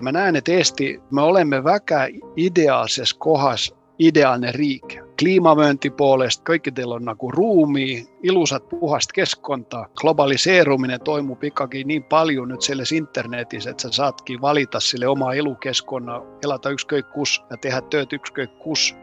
Mä näen, että Eesti, me olemme väkä ideaalisessa kohdassa ideaalinen riike. Kliimamyöntipuolesta kaikki teillä on nagu ruumi, ilusat puhast keskontaa. Globaliseeruminen toimii pikakin niin paljon nyt siellä internetissä, että sä saatkin valita sille omaa elukeskonna, elata yksiköikkus ja tehdä työt yksiköikkus.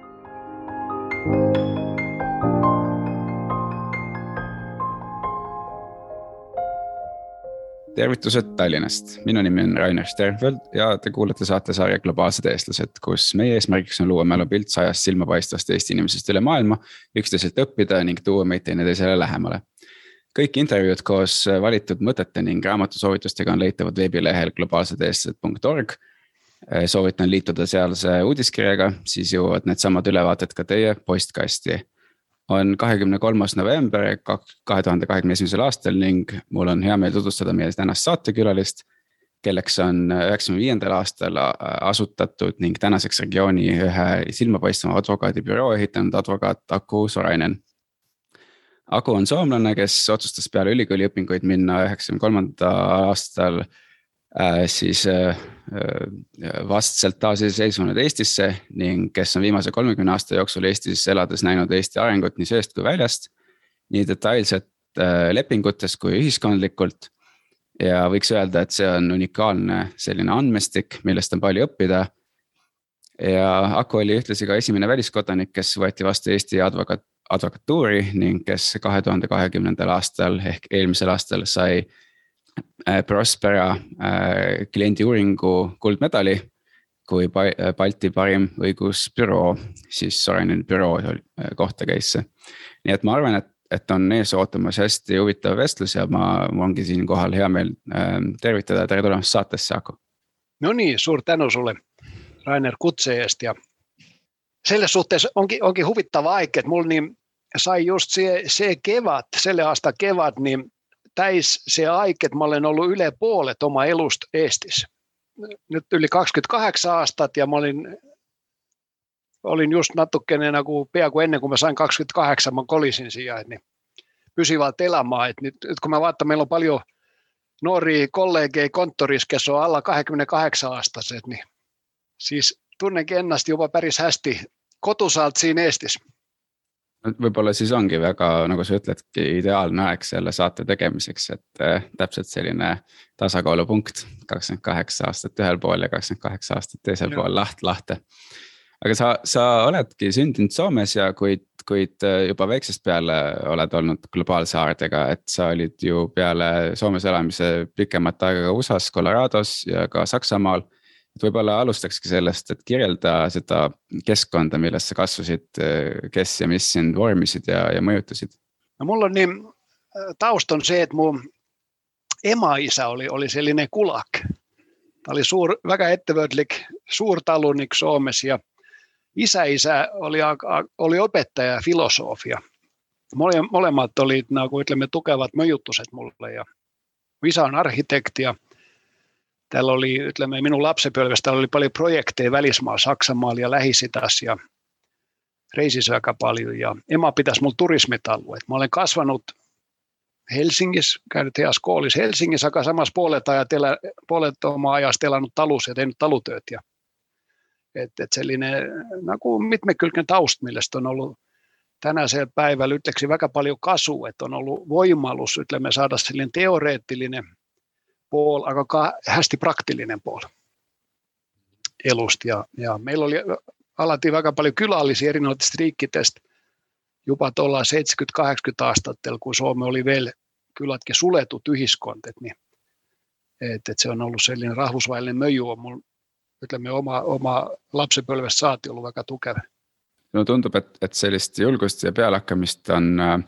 Tervitused Tallinnast, minu nimi on Rainer Sternfeld ja te kuulate saatesarja Globaalsed eestlased, kus meie eesmärgiks on luua mälupilt sajast silmapaistvast Eesti inimesest üle maailma, üksteiselt õppida ning tuua meid teineteisele lähemale. kõik intervjuud koos valitud mõtete ning raamatusoovitustega on leitavad veebilehel globaalsedeestlased.org. soovitan liituda sealse uudiskirjaga, siis jõuavad needsamad ülevaated ka teie postkasti on kahekümne kolmas november kahe tuhande kahekümne esimesel aastal ning mul on hea meel tutvustada meie tänast saatekülalist. kelleks on üheksakümne viiendal aastal asutatud ning tänaseks regiooni ühe silmapaistvama advokaadibüroo ehitanud advokaat Aku Sorainen. Aku on soomlane, kes otsustas peale ülikooliõpinguid minna üheksakümne kolmandal aastal Äh, siis äh, äh, vastselt taasiseseisvunud Eestisse ning kes on viimase kolmekümne aasta jooksul Eestis elades näinud Eesti arengut nii seest kui väljast. nii detailselt lepingutes kui ühiskondlikult. ja võiks öelda, et see on unikaalne selline andmestik, millest on palju õppida. ja Aku oli ühtlasi ka esimene väliskodanik, kes võeti vastu Eesti advokaat, advokatuuri ning kes kahe tuhande kahekümnendal aastal ehk eelmisel aastal sai Äh, Prospera äh, kliendiuuringu kuldmedali kui Balti parim õigusbüroo, siis Soraineni büroo äh, kohta käis see. nii et ma arvan, et, et on ees ootamas hästi huvitav vestlus ja ma, mul ongi siinkohal hea meel tervitada, tere tulemast saatesse, Aku. no nii, suur tänu sulle, Rainer, kutse eest ja selles suhteessa onkin, onkin huvittava aika, että mulla niin sai just se, se kevat, selle aasta kevat, niin täis se aika, että mä olen ollut yle puolet oma elusta Eestissä. Nyt yli 28 aastat ja mä olin, olin just natukkeneena kuin pian kuin ennen kuin mä sain 28, mä kolisin sijaan, niin pysyvältä elämää. Et nyt, nyt kun mä vaatan, meillä on paljon nuoria kollegeja konttorissa, kes on alla 28 aastaiset, niin siis tunnenkin ennasti jopa päris hästi kotusalt siinä Eestissä võib-olla siis ongi väga, nagu sa ütledki, ideaalne aeg selle saate tegemiseks, et äh, täpselt selline tasakaalupunkt, kakskümmend kaheksa aastat ühel pool ja kakskümmend kaheksa aastat teisel ja. pool laht lahte. aga sa, sa oledki sündinud Soomes ja kuid, kuid äh, juba väiksest peale oled olnud globaalsaardega, et sa olid ju peale Soomes elamise pikemat aega ka USA-s, Colorados ja ka Saksamaal et võib-olla alustakski sellest, et kirjelda seda keskkonda, milles sa kasvasid, kes ja mis sind vormisid ja, ja mõjutasid? no mul on niin, taust on se, että mun ema-isä oli, oli sellainen kulak. Tämä oli suur, väga ettevötlik suurtalunik Suomessa ja isä-isä oli, oli opettaja ja filosofia. Mole, molemmat oli, nämä, kuin tukevat möjuttuset mulle ja isä on arhitekti ja Täällä oli, ytlemme, minun lapsipölvestä oli paljon projekteja välismaa, Saksamaalla ja Lähisitäs ja reisissä aika paljon. Ja Emma pitäisi mulla turismitalueet. Mä olen kasvanut Helsingissä, käynyt heas koolissa Helsingissä, aika samassa puolet, ajatella, puolet omaa ajasta elänut talussa ja tehnyt talutööt. Ja, et, et sellainen, no kuin mitmekylken taust, millä on ollut tänään se päivällä ytleksi väga paljon kasu, että on ollut voimallus, me saada sellainen teoreettinen puol, aika hästi praktillinen puol elust. Ja, ja meillä oli alati väga paljon kylällisiä erinomaisesti riikkitestä jopa tuolla 70-80 aastattel, kun Suomi oli vielä kylätkin suletut yhiskontet, niin et, et se on ollut sellainen rahvusvaellinen möju on mun ütleme, oma, oma lapsepõlvest saati ollut väga tugev. no tundub, et, et sellist julgust ja pealehakkamist on Äh,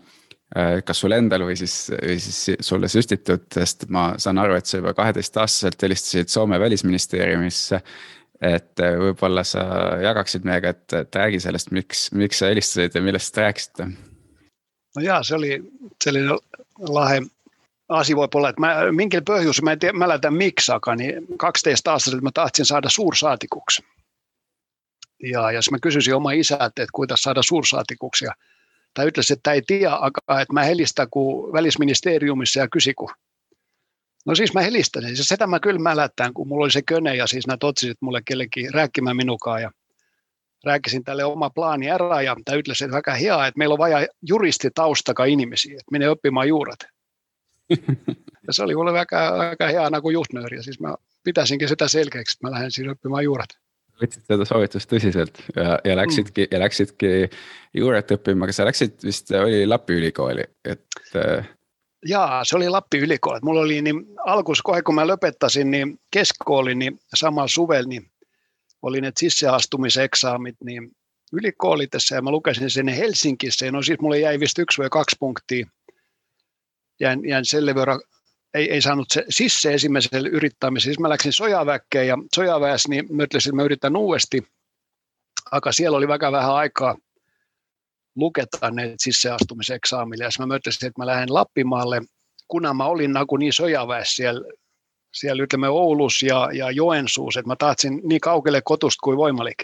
kas sul endal või siis, või siis sulle süstitud, sest ma saan aru, et sa juba kaheteistaastaselt helistasid Soome välisministeeriumisse. et äh, võib-olla sa jagaksid meiega, et, et räägi sellest, miks, miks sa helistasid ja millest rääkisite? no jaa, se oli selline lahe asia voi olla, että mä, minkä pohjus, mä en tiedä, mälätän miksakaan, niin 12 aastaselt mä tahtsin saada suursaatikuksi. Ja jos mä kysyisin oma isältä, että kuinka saada suursaatikuksi, ja tai ütles, että ei tiedä, että mä helistä kuin välisministeriumissa ja kysiku. No siis mä helistäsin. Siis sitä mä kyllä mälättään, kun mulla oli se köne ja siis nämä totsisit mulle kellekin rääkkimään minukaan ja rääkisin tälle oma plaani ära ja tämä ytles, että aika hiaa, että meillä on vaja juristi taustaka ihmisiä, että menee oppimaan juurat. ja se oli mulle aika, aika hiana kuin juhtnööri ja siis mä pitäisinkin sitä selkeäksi, että mä lähden siis oppimaan juurat. Võtsid seda soovitust tõsiselt ja, ja läksidki mm. ja läksidki juuret õppima, aga sa läksid vist, oli Lappi ülikooli, et äh, Jaa, se oli Lappi ylikooli. Mulla oli niin alkus, kun mä lopettasin, niin keskooli, niin samalla suvella, niin oli ne sisäastumiseksaamit, niin ylikoolitessa ja mä lukesin sen Helsingissä. No siis mulle jäi vist yksi vai kaksi punktia. Jäin, jäin selle verran, ei, ei saanut se sisse ensimmäiselle yrittämiselle. Siis mä läksin sojaväkkeen ja sojaväessä, niin mä että mä yritän uudesti. Aika siellä oli vähän vähän aikaa luketa ne sisäastumiseksaamille. Ja mä möttesin, että mä lähden Lappimaalle, kun mä olin nagu niin sojaväessä siellä, siellä ytlemme Oulus ja, ja Joensuus, että mä tahtsin niin kaukelle kotusta kuin voimalik.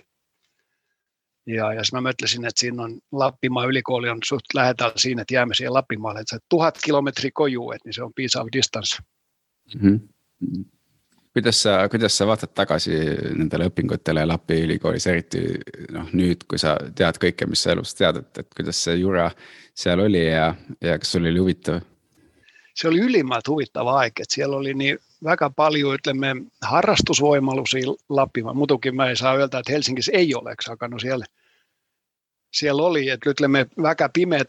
Ja, ja mä mötlesin, että siinä on Lappimaa ylikooli on suht lähetään siinä, että jäämme siihen Lappimaalle. Että se tuhat kilometriä kojuu, että niin se on piece of distance. Mm-hmm. kuidas sa, kuidas sa vaatad tagasi nendele õpingutele Lapi ülikoolis, eriti noh, nüüd, kui sa tead kõike, mis sa elus tead, et, et kuidas see jura seal oli ja, ja sul oli huvitav? Se oli ylimmät huvittava aika, että siellä oli niin väga paljon ytlemme, harrastusvoimalusia Lappimaan. Mutukin mä ei saa yöltä, että Helsingissä ei ole, no siellä, siellä oli, että ytlemme, väga pimeät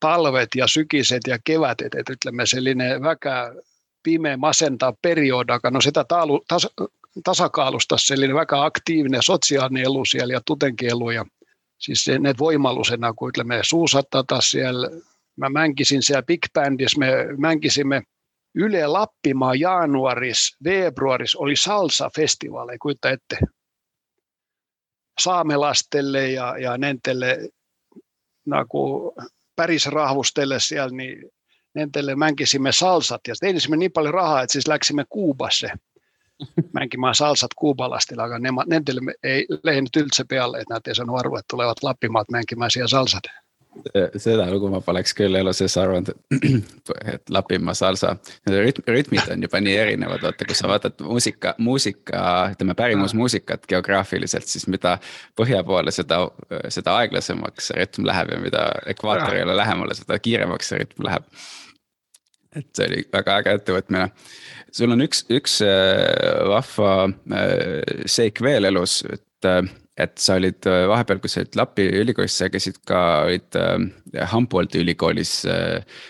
talvet ja sykiset ja kevätet, että ytlemme sellainen väga pimeä masentaa periodakaan. No sitä taalu, tas, tasakaalusta sellainen väga aktiivinen sosiaalinen elu siellä ja tutenkielu ja siis se, ne voimallusena, kun me suusattata siellä. Mä mänkisin siellä Big Bandissa, me mänkisimme Yle Lappimaa januaris, februaris oli salsa-festivaaleja, kuinka ette saamelastelle ja, ja nentelle nagu päris rahvustelle siellä, niin Nentelle mänkisimme salsat ja teinisimme niin paljon rahaa, että siis läksimme Kuubasse mänkimään salsat kuubalastilla, ne, nentelle ei lehinyt üldse peale, että näitä ei saanut arvoa, että tulevat Lappimaat mänkimään siellä salsat. Seda lugu ma poleks küll elu sees arvanud, et Lapimaa salsa, need rütm, rütmid on juba nii erinevad, vaata, kui sa vaatad muusika, muusika, ütleme pärimusmuusikat geograafiliselt, siis mida põhja poole, seda, seda aeglasemaks see rütm läheb ja mida ekvaatorile lähemale, seda kiiremaks see rütm läheb. Et see oli väga äge ettevõtmine. sul on üks, üks äh, vahva äh, seik veel elus, et, äh, et sa olid vahepeal, kui sa olid Lapi ülikoolis, sa käisid ka, olid Humboldti ülikoolis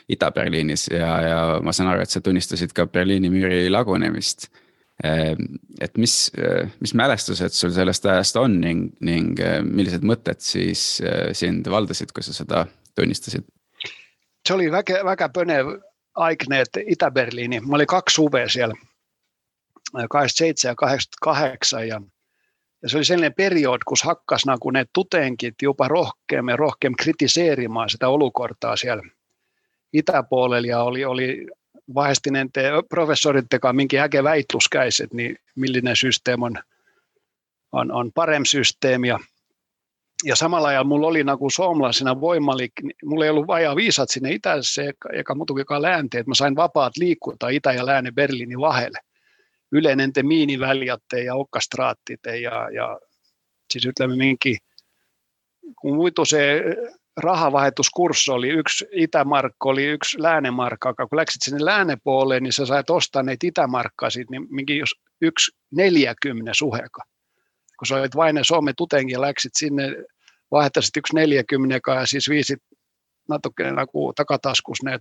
Ida-Berliinis ja, ja ma saan aru, et sa tunnistasid ka Berliini müüri lagunemist. et mis, mis mälestused sul sellest ajast on ning, ning millised mõtted siis sind valdasid, kui sa seda tunnistasid? see oli väga, väga põnev Aikneet Itä-Berliini. Mä olin kaksi suve siellä, 87 ja 88 ja, ja se oli sellainen period, kun hakkas kun ne tutenkit jopa rohkeammin rohkeammin kritiseerimaan sitä olukortaa siellä itäpuolella ja oli, oli vaihestinen te professorit teka minkin äke väitluskäiset, niin millinen systeemi on, on, on parempi systeemi ja ja samalla ajalla mulla oli nagu suomalaisena voimalik, mulla ei ollut vajaa viisat sinne itässä eikä muutukaan läänteen, että mä sain vapaat liikkuta Itä- ja Lääne-Berliinin vahelle. Yleinen te miiniväljätte ja okkastraattit ja, ja siis ytlemme minkin, kun muitu se rahavahetuskurssi oli yksi itämarkka, oli yksi läänemarkka, kun läksit sinne läänepuoleen, niin sä sait ostaa neitä itämarkkaa siitä, niin minkin jos yksi neljäkymmentä suheka. Kun sä olit vain Suomen tutenkin ja läksit sinne vaihtasit yksi 40 ja siis viisi natukenä kuin takataskus ne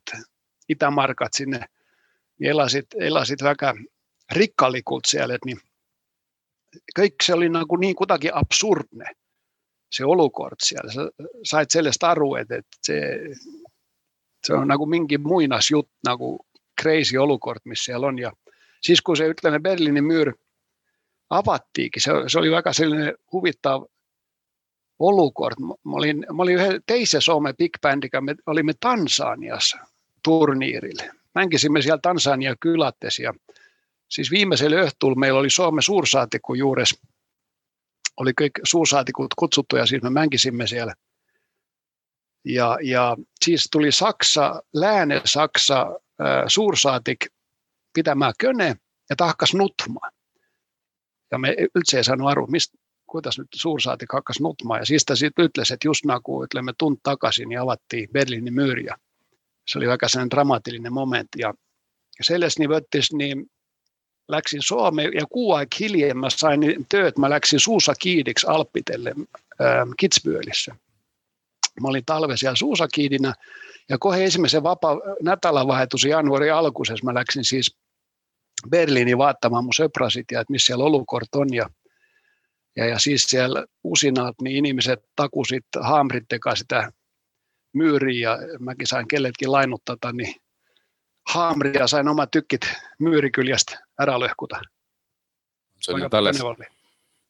itämarkat sinne, niin elasit, elasit väga rikkalikult siellä, niin kaikki se oli niin, kuin niin kutakin absurdne, se olukord siellä. Sä sait sellaista aruet, että se, se on niin minkin muinas jut, niin crazy olukord, missä siellä on. Ja siis kun se ytläinen Berliinin myyr avattiinkin, se, se oli aika sellainen huvittava olukord. Mä olin, mä olin yhden teisen Suomen big bandikä, me olimme Tansaniassa turniirille. Mänkisimme siellä Tansania kylättes ja siis viimeisellä öhtuulla meillä oli Suomen suursaatikku juures. Oli kaikki suursaatikut kutsuttu ja siis me mänkisimme siellä. Ja, ja siis tuli Saksa, Lääne-Saksa suursaatik pitämään köne ja tahkas nutmaa. Ja me yltse ei saanut arvoa, mistä, kuinkas nyt suursaati hakkas nutmaa. Ja siitä sitten ytlesi, että just kun me tunt takaisin ja avattiin Berliinin myyriä. Se oli aika sellainen dramaattinen momentti. Ja sellaisni vöttis, niin läksin Suomeen ja kuu aika hiljem mä sain työt, mä läksin Suusa Kiidiksi Alppitelle äh, Kitsbyölissä. Mä olin talve siellä Suusa Kiidinä ja kohe ensimmäisen vapaa nätälävahetus januari alkuisessa mä läksin siis Berliiniin vaattamaan mun söprasit ja että missä siellä olukort on ja ja, ja siis siellä usinaat, niin ihmiset takusit haamrit sitä myyriä ja mäkin sain kelletkin lainuttaa, niin haamria sain oma tykkit myyrikyljästä ärälöhkuta. Se on tällainen.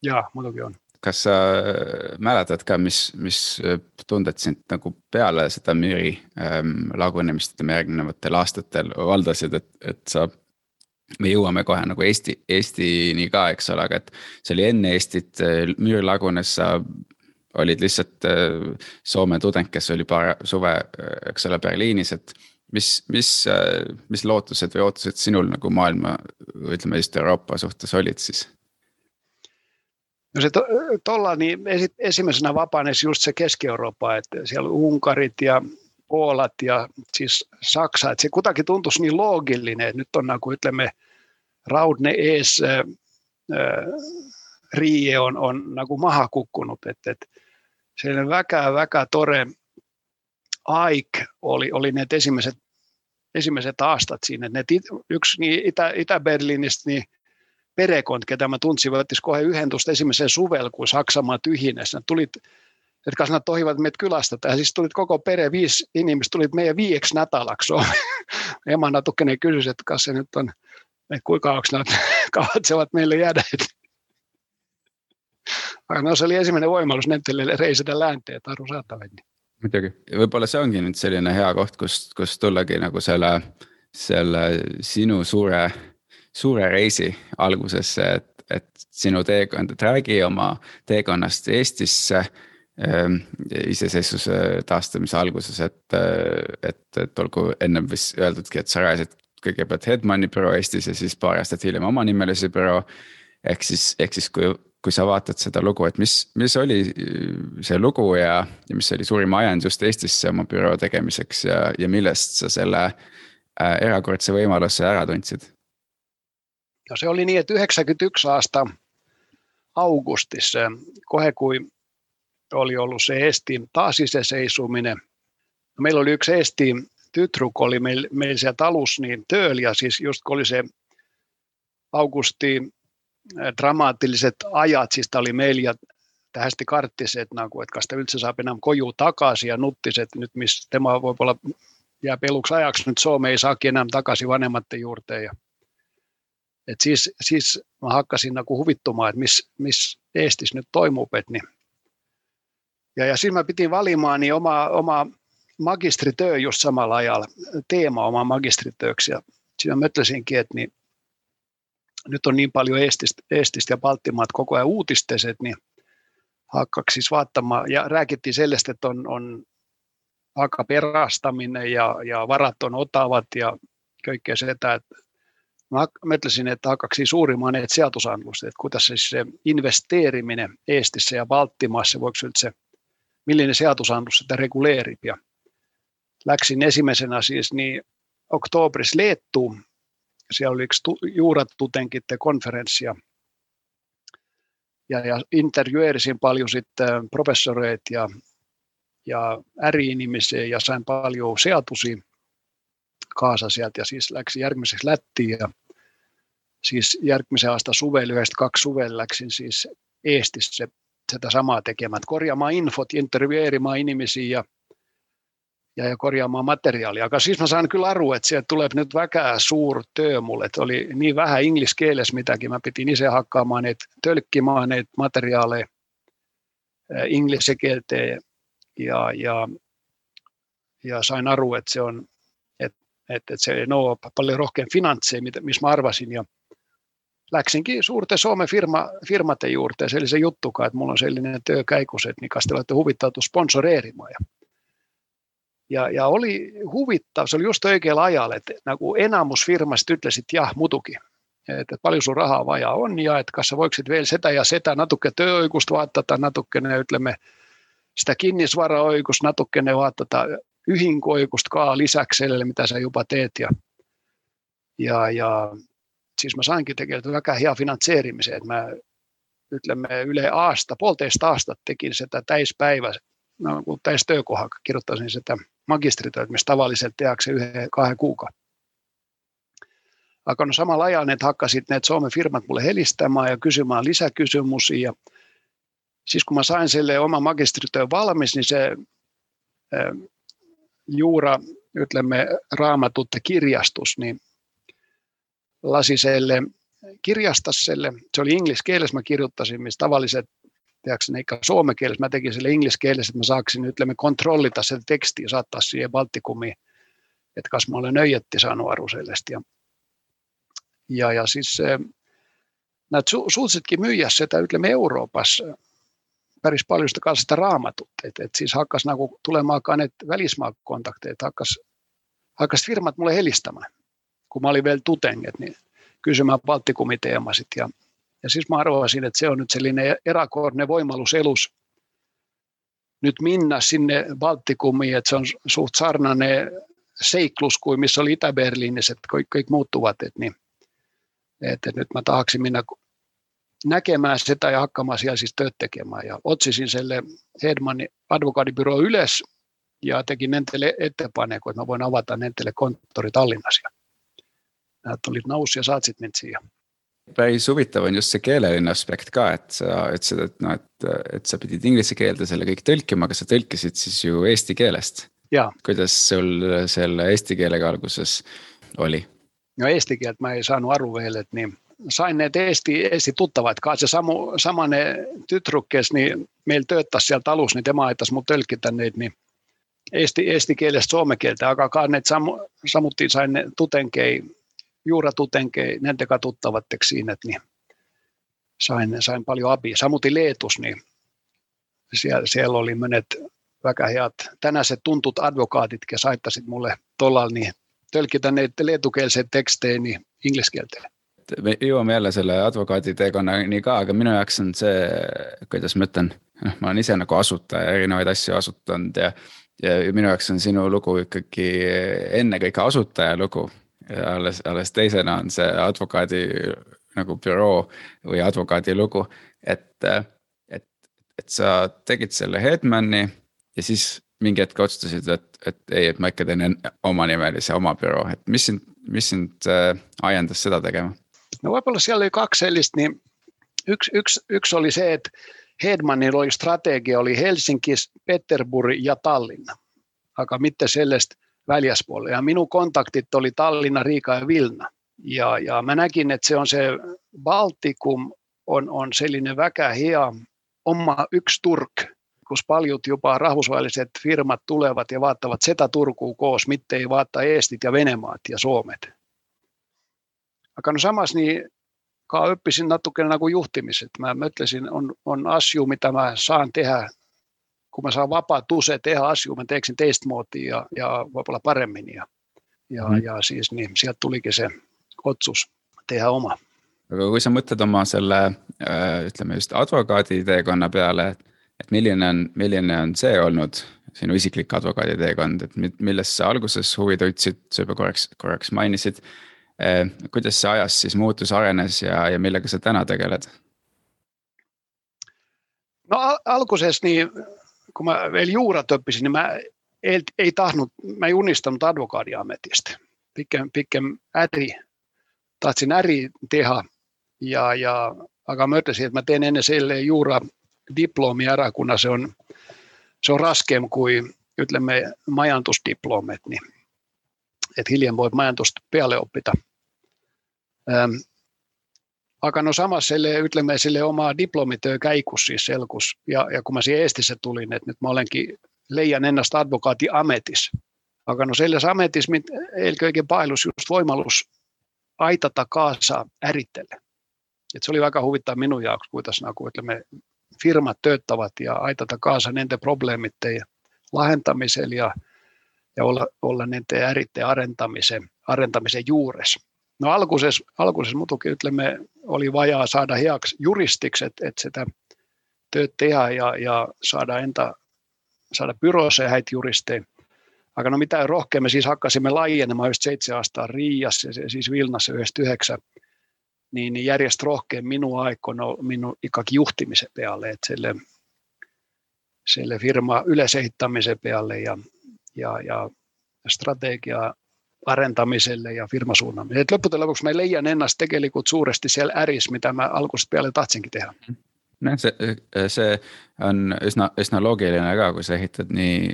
Jaa, muidugi on. kas sa mäletad ka, mis, mis tunded sind nagu peale seda müüri ähm, lagunemist ütleme järgnevatel aastatel valdasid, et, et sa me jõuame kohe nagu Eesti, Eestini ka, eks ole, aga et see oli enne Eestit, müür lagunes, sa olid lihtsalt äh, Soome tudeng, kes oli paar suve, äh, eks ole, Berliinis, et mis, mis, äh, mis lootused või ootused sinul nagu maailma, ütleme just Euroopa suhtes olid siis? No se tuolla niin ensimmäisenä just se Keski-Eurooppa, että siellä Unkarit ja Puolat ja siis Saksa, että se kutakin tuntuisi niin loogillinen, että nyt on niin kuin ytlemme raudne ees äh, riie on, on niin kuin maha kukkunut, että, että sellainen väkä, väkä tore aik oli, oli ne ensimmäiset, ensimmäiset aastat siinä. Ne yksi niin Itä, Itä-Berliinistä niin perekont, ketä mä tunsin, voittis kohe yhentusta ensimmäisen suvel, kun Saksamaa tyhjinessä. Tulit jotka sanat tohivat meidät kylästä. Tähän siis tulit koko perhe, viisi ihmistä tulit meidän viieksi nätäläksi Emana Tukkanen kysyi, että se nyt on, että kuinka kauaksi kavatsevat meille jäädä. no se oli ensimmäinen voimallus nendele reisida länteen, saada. muidugi, võib-olla see ongi nüüd selline hea koht, kus, kus tullagi nagu selle, selle sinu suure, suure reisi algusesse, et, et sinu teekond, et räägi oma teekonnast Eestisse Ehm, iseseisvuse taastamise alguses, et, et, et olgu ennem vist öeldudki, et sa rajasid kõigepealt Hedmani büroo Eestis ja siis paar aastat hiljem omanimelise büroo. ehk siis, ehk siis kui, kui sa vaatad seda lugu, et mis, mis oli see lugu ja, ja mis oli suurim ajend just Eestisse oma büroo tegemiseks ja, ja millest sa selle äh, erakordse võimaluse ära tundsid? no se oli niin, että 91 aasta augustissa, kohe kui oli ollut se Estin taasiseseisuminen. No, meillä oli yksi Estin tytruk, oli meillä, meillä siellä talus niin tööl, ja siis just kun oli se augusti äh, dramaattiset ajat, siis tämä oli meillä tähästi karttiset, nagu, että kas üldse saab koju takaisin ja nuttiset nyt, missä tema voi olla jää peluksi ajaksi, nyt Suomi ei saakin enää takaisin vanhemmatten juurteen. Et siis, siis mä hakkasin nagu huvittumaan, että missä miss Eestis nyt toimupet, niin ja, ja siinä mä piti valimaan niin oma, oma magistrityö just samalla ajalla, teema oma magistrityöksi. Ja siinä mötläsinkin, että niin, nyt on niin paljon Eestistä, Eestistä ja Baltimaat koko ajan uutisteset, niin hakkaksi siis vaattamaan. Ja rääkittiin sellaista, että on, on aika perastaminen ja, ja varat on otavat ja kaikkea sitä, että mä metläsin, että hakkaksi suurimman näitä sijoitusannusta, että kuidas siis se investeeriminen Eestissä ja Baltimaassa, voiko se millinen seadusandlus sitä reguleerib ja läksin esimesena siis niin oktoobris Leettuun. Siellä oli yksi juuratutengite konferenssi ja, ja, intervjueerisin paljon sitten professoreita ja, ja ääriinimisiä ja sain paljon seatusi kaasa sieltä ja siis läksin järgmiseksi Lättiin ja siis järgmisen aasta suvel, yhdestä kaksi suvel läksin siis Eestissä sitä samaa tekemään, korjaamaan infot, intervjueerimaan ihmisiä ja, ja, ja korjaamaan materiaalia. Siis mä saan kyllä aru, että sieltä tulee nyt väkää suur työ mulle, että oli niin vähän ingliskeeles mitäkin, mä pitin itse hakkaamaan neitä, tölkkimaan neitä materiaaleja ingliskeelteen ja, ja, ja sain aru, että se on, että, että se ei ole paljon rohkein finansseja, missä mä arvasin ja läksinkin suurten Suomen firma, firmaten juurteen. Se oli se juttukaan, että mulla on sellainen työkäikus, että niin te olette huvittautu sponsoreerimaan. Ja, ja oli huvittava, se oli just oikealla ajalla, että nagu enamus firmast ütlesid jah muidugi. että paljon sun rahaa vaja on ja että kas sa voiksid veel seda ja seda natuke tööõigust vaatata, natukene ütleme sitä kinnisvaraõigust natukene vaatata, ühinguõigust ka lisaks sellele, mitä sä juba teet ja, ja, ja siis mä sainkin tegelikult väga hea finantseerimise, että mä ütleme üle aasta, poolteist aastat tekin sitä täispäivä, nagu täistöökohaga, kirjoittasin sitä magistritööd, mis tavalliselt tehakse ühe, kahe kuuga. Aga no samalla ajal need hakkasid need Soome firmad mulle helistama ja kysymään lisäkysymyksiä siis kun mä sain selle oma magistrityön valmis, niin se juura, ütleme, raamatutte kirjastus, niin lasi selle kirjastaselle, se oli ingliskeeles, mä kirjoittasin, missä tavalliset, tiedätkö ne ikka suomekielessä, mä tekin sille ingliskeeles, että mä saaksin ütleme kontrollita se teksti ja saattaa siihen Baltikumiin, että kas mä olen öijetti saanut aru sellest. Ja, ja, ja siis näet su, suutsitkin myyä sitä ütleme Euroopassa päris paljon sitä kanssa sitä raamatut. Et, et siis hakkas nagu tulemaakaan ne välismaakontakteet, hakkas, hakkas firmat mulle helistämään, kun mä olin vielä tutenget, niin kysymään Baltikumiteemasit. Ja, ja siis mä arvasin, että se on nyt sellainen erakorne voimallus elus nyt minna sinne Baltikumiin, että se on suht sarnainen seiklus kuin missä oli Itä-Berliinissä, että kaikki, kaikki muuttuvat. Että, niin, että nyt mä tahaksin minä näkemään sitä ja hakkamaan siellä siis tööt tekemään. Ja otsisin selle Hedmanin advokaatibyroo ylös ja tekin nentele ettepaneeko, että mä voin avata nentele konttori Tallinnassa. Nämä tulid nõus ja saatsid mind siia. Päris huvitav on just see keeleline aspekt ka, et sa ütlesid, et noh, et, et sa pidid inglise keelde selle kõik tõlkima, aga sa tõlkisid siis ju eesti keelest. kuidas sul selle eesti keelega alguses oli? no eesti keelt ma ei saanud aru veel, et nii sain need Eesti, Eesti tuttavat ka, se samu, samane tüdruk, kes niin meillä töötas siellä talus, niin tema aitas mut tölkitä neid, niin eesti, eesti kielestä suomen kieltä, aga ne samu, samuttiin sain ne tutenkei juuratutenkei, nentekä tuttavat siinä, niin sain, sain paljon abia. Samuti Leetus, niin siellä, siellä oli monet väga head tänäiset tuntut advokaatit, kes aitasid mulle tollal niin tölkitä neid leetukeelseid tekstejä niin ingliskeeltele. me jõuame jälle selle advokaaditeekonnani ka, aga minu jaoks on see, kuidas ma ütlen, ma olen ise nagu asutaja, erinevaid asju asutanud ja ja minu jaoks on sinu lugu ikkagi ennekõike asutaja lugu alles, alles teisena on see advokaadi nagu büroo või advokaadi lugu, et, et, et sa tegid selle Hedmani ja siis mingi hetk otsustasid, et, et ei, et ma ikka teen omanimelise oma büroo, et mis sind, mis sind äh, ajendas seda tegema? no võib-olla siellä oli kaksi sellistä, niin yksi, yksi, yksi oli se, että Hedmanilla oli strategia, oli Helsinki, Peterburg ja Tallinna. Aika mitte sellaista väljäspuolella. Ja minun kontaktit oli Tallinna, Riika ja Vilna. Ja, ja mä näkin, että se on se Baltikum on, on sellainen väkä hea oma yksi Turk, kun paljut jopa rahvusvahelliset firmat tulevat ja vaattavat sitä Turkuun koos, ei vaatta Eestit ja Venemaat ja Suomet. Aga no samas niin ka õppisin natukene nagu juhtimiset. Mä mõtlesin, on, on asju, mitä mä saan tehdä kun mä saan vapaat usein tehdä asioita, mä teeksin teistmoodi ja, ja võib-olla paremmin. Ja, ja, mm. ja siis niin, sieltä tulikin se otsus tehdä oma. aga kui sa mõtled oma selle äh, ütleme just advokaaditeekonna peale, et, et milline on, milline on see olnud sinu isiklik advokaaditeekond, et millest sa alguses huvi tundsid, sa juba korraks, korraks mainisid. Äh, kuidas see ajas siis muutus, arenes ja, ja millega sa täna tegeled? no al alguses niin kun mä vielä juurat oppisin, niin mä ei, ei tahnut, mä ei unistanut advokaadiametista. Pikkem, pikkem äri, tahtsin äri tehdä ja, ja aga mä että mä teen ennen selle juura diplomi ära, kun se on, se on raskeam kuin ytlemme majantusdiplomet, niin että hiljan voi majantusta peale oppita. Ähm, aga no samas selle, ütleme selle oma diplomitöö käigus siis selgus ja, ja kun mä siihen Eestissä tulin, että nyt mä olenkin, leijan ennast advokaati ametis. No selles ametis mind eelkõige paelus just võimalus aitata kaasa äritele. Et se oli väga huvitav minu jaoks, kuidas nagu ütleme, firmad töötavad ja aitata kaasa nende probleemide lahendamisel ja, ja olla, olla niiden äritteen arentamisen, arentamisen juures. No alkuisessa, alkuisessa mutukin ytlemme oli vajaa saada hiaksi juristiksi, että, että sitä työt tehdä ja, ja saada entä saada byrooseen häitä juristeja. Aika no mitä rohkeammin siis hakkasimme laajenemaan just seitsemän astaa Riiassa, siis Vilnassa 99, niin, niin järjest rohkein minun aikana minun ikakin juhtimisen pealle, että sille, sille firma yleisehittamisen pealle ja, ja, ja strategia parentamiselle ja firmasuunnamiselle. loppujen lopuksi me leijän ennast tekelikut suuresti siellä äris, mitä mä alkuista peale tahtsinkin tehdä. see, see on üsna, üsna loogiline ka, kui sa ehitad nii,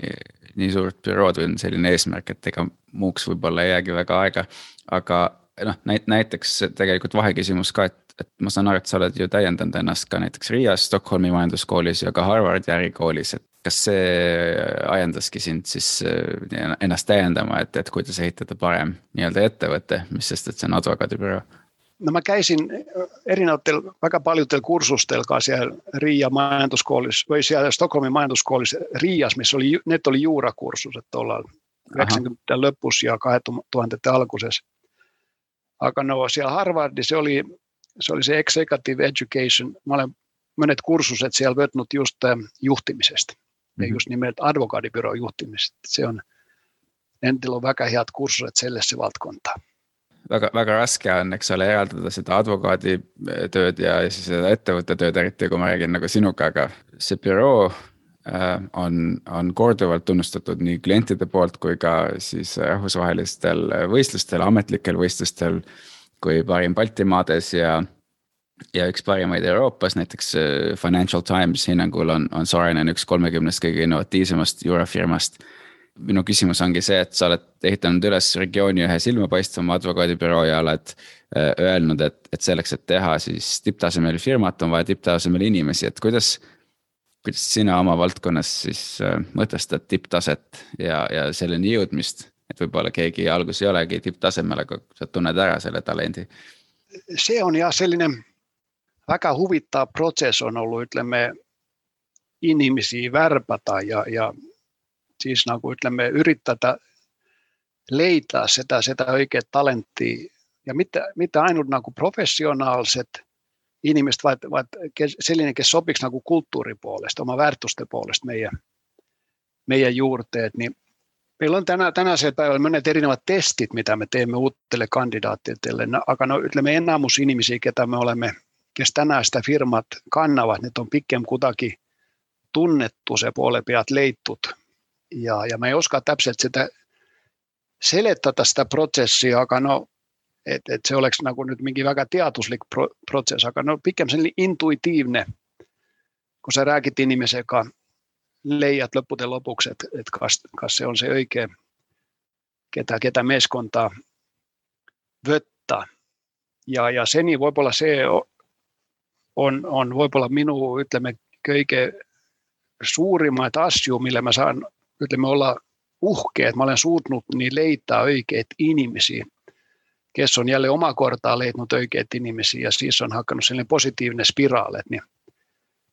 nii suurt bürood või on selline eesmärk, et ega muuks võib-olla ei jäägi väga aega. aga noh, näiteks tegelikult vaheküsimus ka, et, et ma saan aru, et sa oled ju täiendanud ennast ka näiteks Riias, Stockholmi majanduskoolis ja ka Harvardi ärikoolis, et kas see ajendaski sind siis äh, ennast täiendama, et, et kuidas ehitada parem nii-öelda ettevõte, mis sest, et see on advokaadibüroo no mä käisin erinäyttel väga paljudel kursustel siellä Riia majantuskoolissa, vai siellä Stockholmin majantuskoolissa Riias, missä oli, net oli juurakursuset tuolla 90 lopussa ja 2000 alkuisessa. Aika no siellä Harvardissa se oli, se oli se executive education. Mä olen monet kursuset siellä vötnut just juhtimisesta. Ja just nimeltä advokaadibyron juhtimisesta. Se on, entillä on väga head kursuset sellesse valtkontaan väga, väga raske on, eks ole, eraldada seda advokaaditööd ja siis seda ettevõtte tööd, eriti kui ma räägin nagu sinuga, aga see büroo äh, on, on korduvalt tunnustatud nii klientide poolt kui ka siis rahvusvahelistel võistlustel, ametlikel võistlustel. kui parim Baltimaades ja, ja üks parimaid Euroopas, näiteks äh, Financial Times hinnangul on, on Sorainen üks kolmekümnest kõige innovatiivsemast juurafirmast minu küsimus ongi see, et sa oled ehitanud üles regiooni ühe silmapaistvama advokaadibüroo ja oled äh, öelnud, et, et selleks, et teha siis tipptasemel firmat, on vaja tipptasemel inimesi, et kuidas. kuidas sina oma valdkonnas siis äh, mõtestad tipptaset ja, ja selleni jõudmist, et võib-olla keegi alguses ei olegi tipptasemel, aga sa tunned ära selle talendi. see on jah selline väga huvitav protsess on ollut, ütleme inimesi värvata ja, ja siis nagu ütleme, üritada leida seda, seda õiget talenti ja mitte, mitte ainult nagu professionaalset inimest, vaid, vaid selline, kes sobiks nagu kulttuuri poolest, oma väärtuste poolest meie, meie juurde, et niin meillä on tänä, tänäisellä päivällä monet erinevat testit, mitä me teemme uutelle kandidaatteille, aga no ütleme enamus inimisiä, ketä me olemme, kes tänään sitä firmat kannavat, ne on pikkem kutakin tunnettu se puolepiat leittut ja, ja mä en osaa täpselt sitä selettää sitä prosessia, aga no, että et se oleks nagu nyt mingi väga teaduslik pro, protsess, aga no pigem selline intuitiivne, kun sä räägit inimesega, leiad lõppude lopuksi, että et kas, kas se on se oikea, ketä, ketä meskontaa vöttää. Ja, ja seni voi olla se on, on voi olla minun ytlemme köike suurimmat asju, millä mä saan me olla uhkeet, että mä olen suutnut niin leittää oikeat ihmisiä, kes on jälleen oma kortaa leitnut oikeat ihmisiä ja siis on hakannut sellainen positiivinen spiraali, niin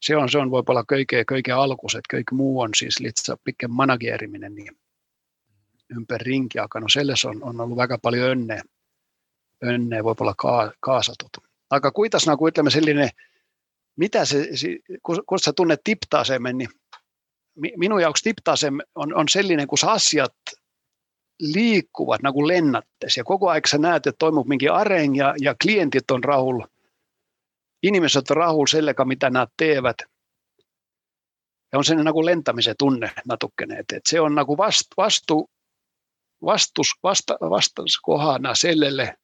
se on, se on voi olla köikeä, köikeä alkus, että kaikki muu on siis litsa pikken manageriminen niin ympäri rinkiä, no selles on, on ollut väga paljon önneä, önneä voi olla ka, kaasatut. Aika kuitas nagu ütleme selline, mitä se, kun, kun sä tunnet tiptasemen, niin minun jaoks tipptasem on, on sellainen, kun asiat liikkuvat niin kuin lennattes ja koko ajan sä näet, että toimii minkin areng ja, ja klientit on rahulla. Ihmiset on rahulla sellega, mitä nämä teevät. Ja on sen niin kuin lentämisen tunne natukkeneet. että se on niin kuin vast, vastu, vastus, vasta, vastaskohana sellelle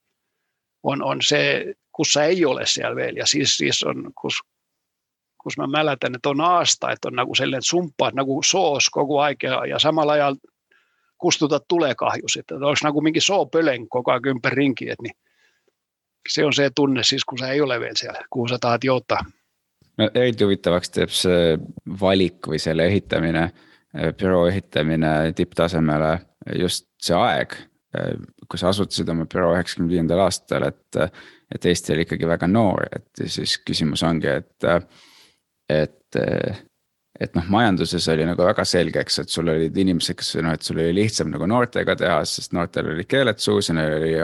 on, on se, kussa ei ole siellä vielä. Ja siis, siis on, kus, kun mä mälätän, että on aasta, että on nagu sellainen sumppa, nagu soos koko aika ja samalla ajalla kustuta tulekahjus, että olisi nagu minkin soopölen koko ajan ympäri rinki, että niin se on se tunne siis, kun sä ei ole veel siellä, kuhu sä tahat jouttaa. no eriti huvitavaks teeb see valik või selle ehitamine, büroo ehitamine tipptasemele just see aeg, kui sa asutasid oma büroo üheksakümne viiendal aastal, et, et Eesti oli ikkagi väga noor, et siis küsimus ongi, et et et noh, majanduses oli nagu väga selgeks, et sul olid inimesed, kes noh, et sul oli lihtsam nagu noortega teha, sest noortel olid keeled suus ja neil oli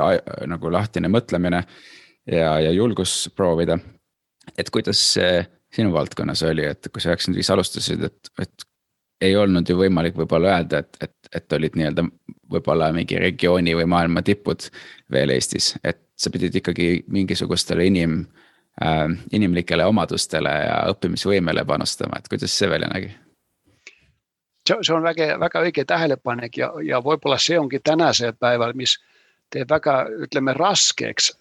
nagu lahtine mõtlemine. ja, ja julgus proovida. et kuidas see sinu valdkonnas oli, et kui sa üheksakümmend viis alustasid, et, et ei olnud ju võimalik võib-olla öelda, et, et, et olid nii-öelda võib-olla mingi regiooni või maailma tipud veel Eestis, et sa pidid ikkagi mingisugustele inim inimlikele omadustele ja õppimisvõimele panustama, et kuidas see välja nägi? see on väga, väga õige tähelepanek ja, ja võib-olla see ongi tänasel päeval, mis teeb väga, ütleme raskeks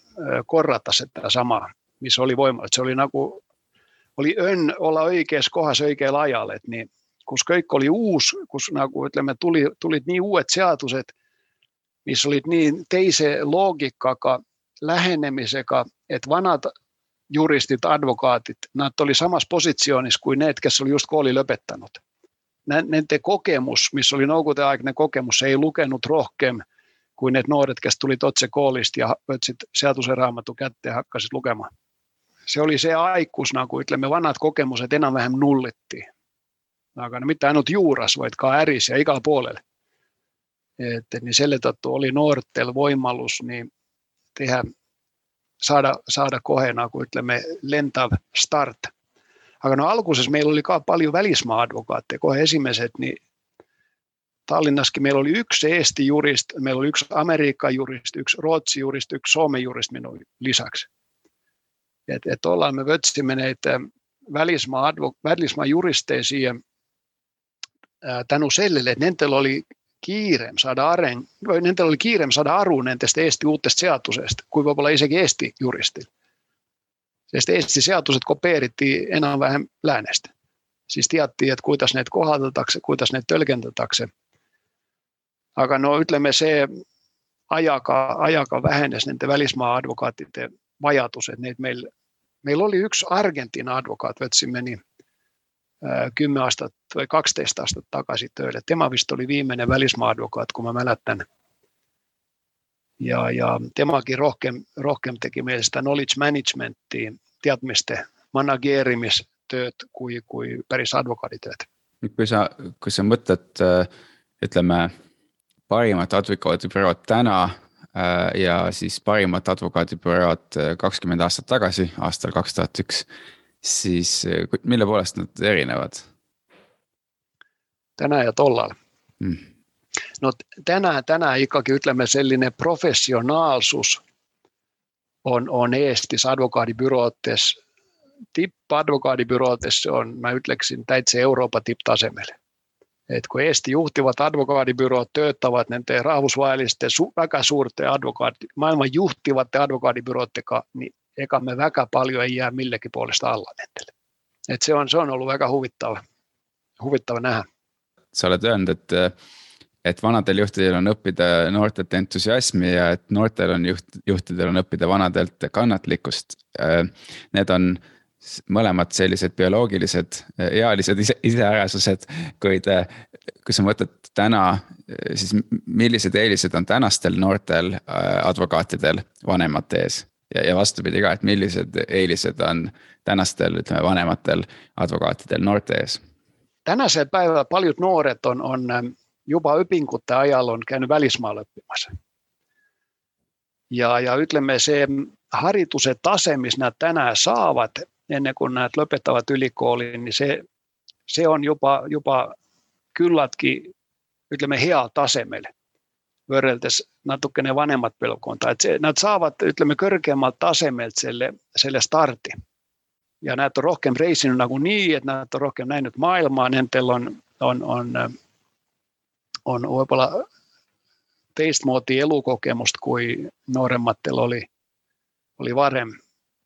korrata sedasama, mis oli võimalik, see oli nagu, oli õnn olla õiges kohas õigel ajal, et nii, kus kõik oli uus, kus nagu ütleme, tuli, tulid nii uued seadused, mis olid nii teise loogikaga, lähenemisega, et vanad juristid, advokaadid, nad oli samas positsioonis kui need, kes oli just kooli lõpetanud. Nende kogemus, mis oli nõukogudeaegne kogemus, ei lugenud rohkem kui need noored, kes tulid otse koolist ja võtsid seaduseraamatu kätte ja hakkasid lugema. see oli see aeg, kus nagu ütleme, vanad kogemused enam-vähem nulliti. aga no mitte ainult juuras, vaid ka äris ja igal poolel. et, et nii selle oli noortel võimalus nii teha saada, saada kohe nagu ütleme, lendav start. aga no alguses meil oli ka palju välismaa advokaate, kohe esimesed, nii Tallinnaskin meillä oli yksi Eesti jurist, meillä oli yksi Amerikan jurist, yksi Ruotsi jurist, yksi Suomen jurist minun lisäksi. Et, et ollaan me vötsimme näitä välismaa, välismaa juristeja siihen tänu sellele, että oli kiireem saada aren, vai niin, entä oli kiiremsada arunen niin tästä esti uudesta seatusesta, kuinka paljon isekin esti juristil Sitten esti seatuset kopeerittiin enää vähän läänestä. Siis tiedettiin, että kuitas ne kohdatakse, kuitas ne tölkentätakse. Aika no ytlemme se ajaka, ajaka vähennes niin te välismaa-advokaattit vajatuset, että meillä, meillä oli yksi Argentiina advokaat, vetsimme niin Äh, 10 astetta tai 12 astetta takaisin töille. Temavista oli viimeinen välismaadvokaat kun mä mälättän. Ja, ja Temakin rohkem, rohkem teki meille sitä knowledge managementia, tietämistä, manageerimistööt kuin, kuin päris advokaatitööt. Kui sä, kun sä mõtled äh, ütleme parimad advokaadibürood täna äh, ja siis parimmat advokaadibürood 20 aastat tagasi aastal kaks tuhat üks siis eh, mille poolest nad erinevad? täna ja tollal hmm. no täna, täna ikkagi ütleme selline professionaalsus on, on Eestis advokaadibüroodes, tippadvokaadibüroodes se on, mä ütleksin, täitsa Euroopan tipptasemel. Et kun Eesti juhtivat advokaadibürood töötavad nende rahvusvaheliste su, väga suurte advokaadi, maailman juhtivate advokaadibüroodega, niin ega me väga palju ei jää millegi poolest alla nendele. et see on, see on olnud väga huvitav, huvitav näha. sa oled öelnud, et, et vanadel juhtidel on õppida noortelt entusiasmi ja et noortel on juht, juhtidel on õppida vanadelt kannatlikkust. Need on mõlemad sellised bioloogilised, ealised ise, iseärasused, kuid kui sa mõtled täna, siis millised eelised on tänastel noortel advokaatidel vanemate ees? Ja, ja vastupidi ka, et millised eelised on tänastel, ütleme vanematel advokaatidel noorte ees? tänasel päeval paljud noored on, on ähm, juba õpingute ajal on käinud välismaal õppimas. ja, ja ütleme, see hariduse tase, mis nad täna saavad, enne kui nad lõpetavad ülikooli, niin see, see on juba, juba küllaltki ütleme hea tasemel võrreldes natukene vanemat põlvkonda, et see, nad saavad, ütleme kõrgemalt tasemelt selle, selle stardi. ja nad on rohkem reisinud nagunii, et nad on rohkem näinud maailma, nendel on, on, on, on võib-olla teistmoodi elukogemust kui noorematel oli, oli varem.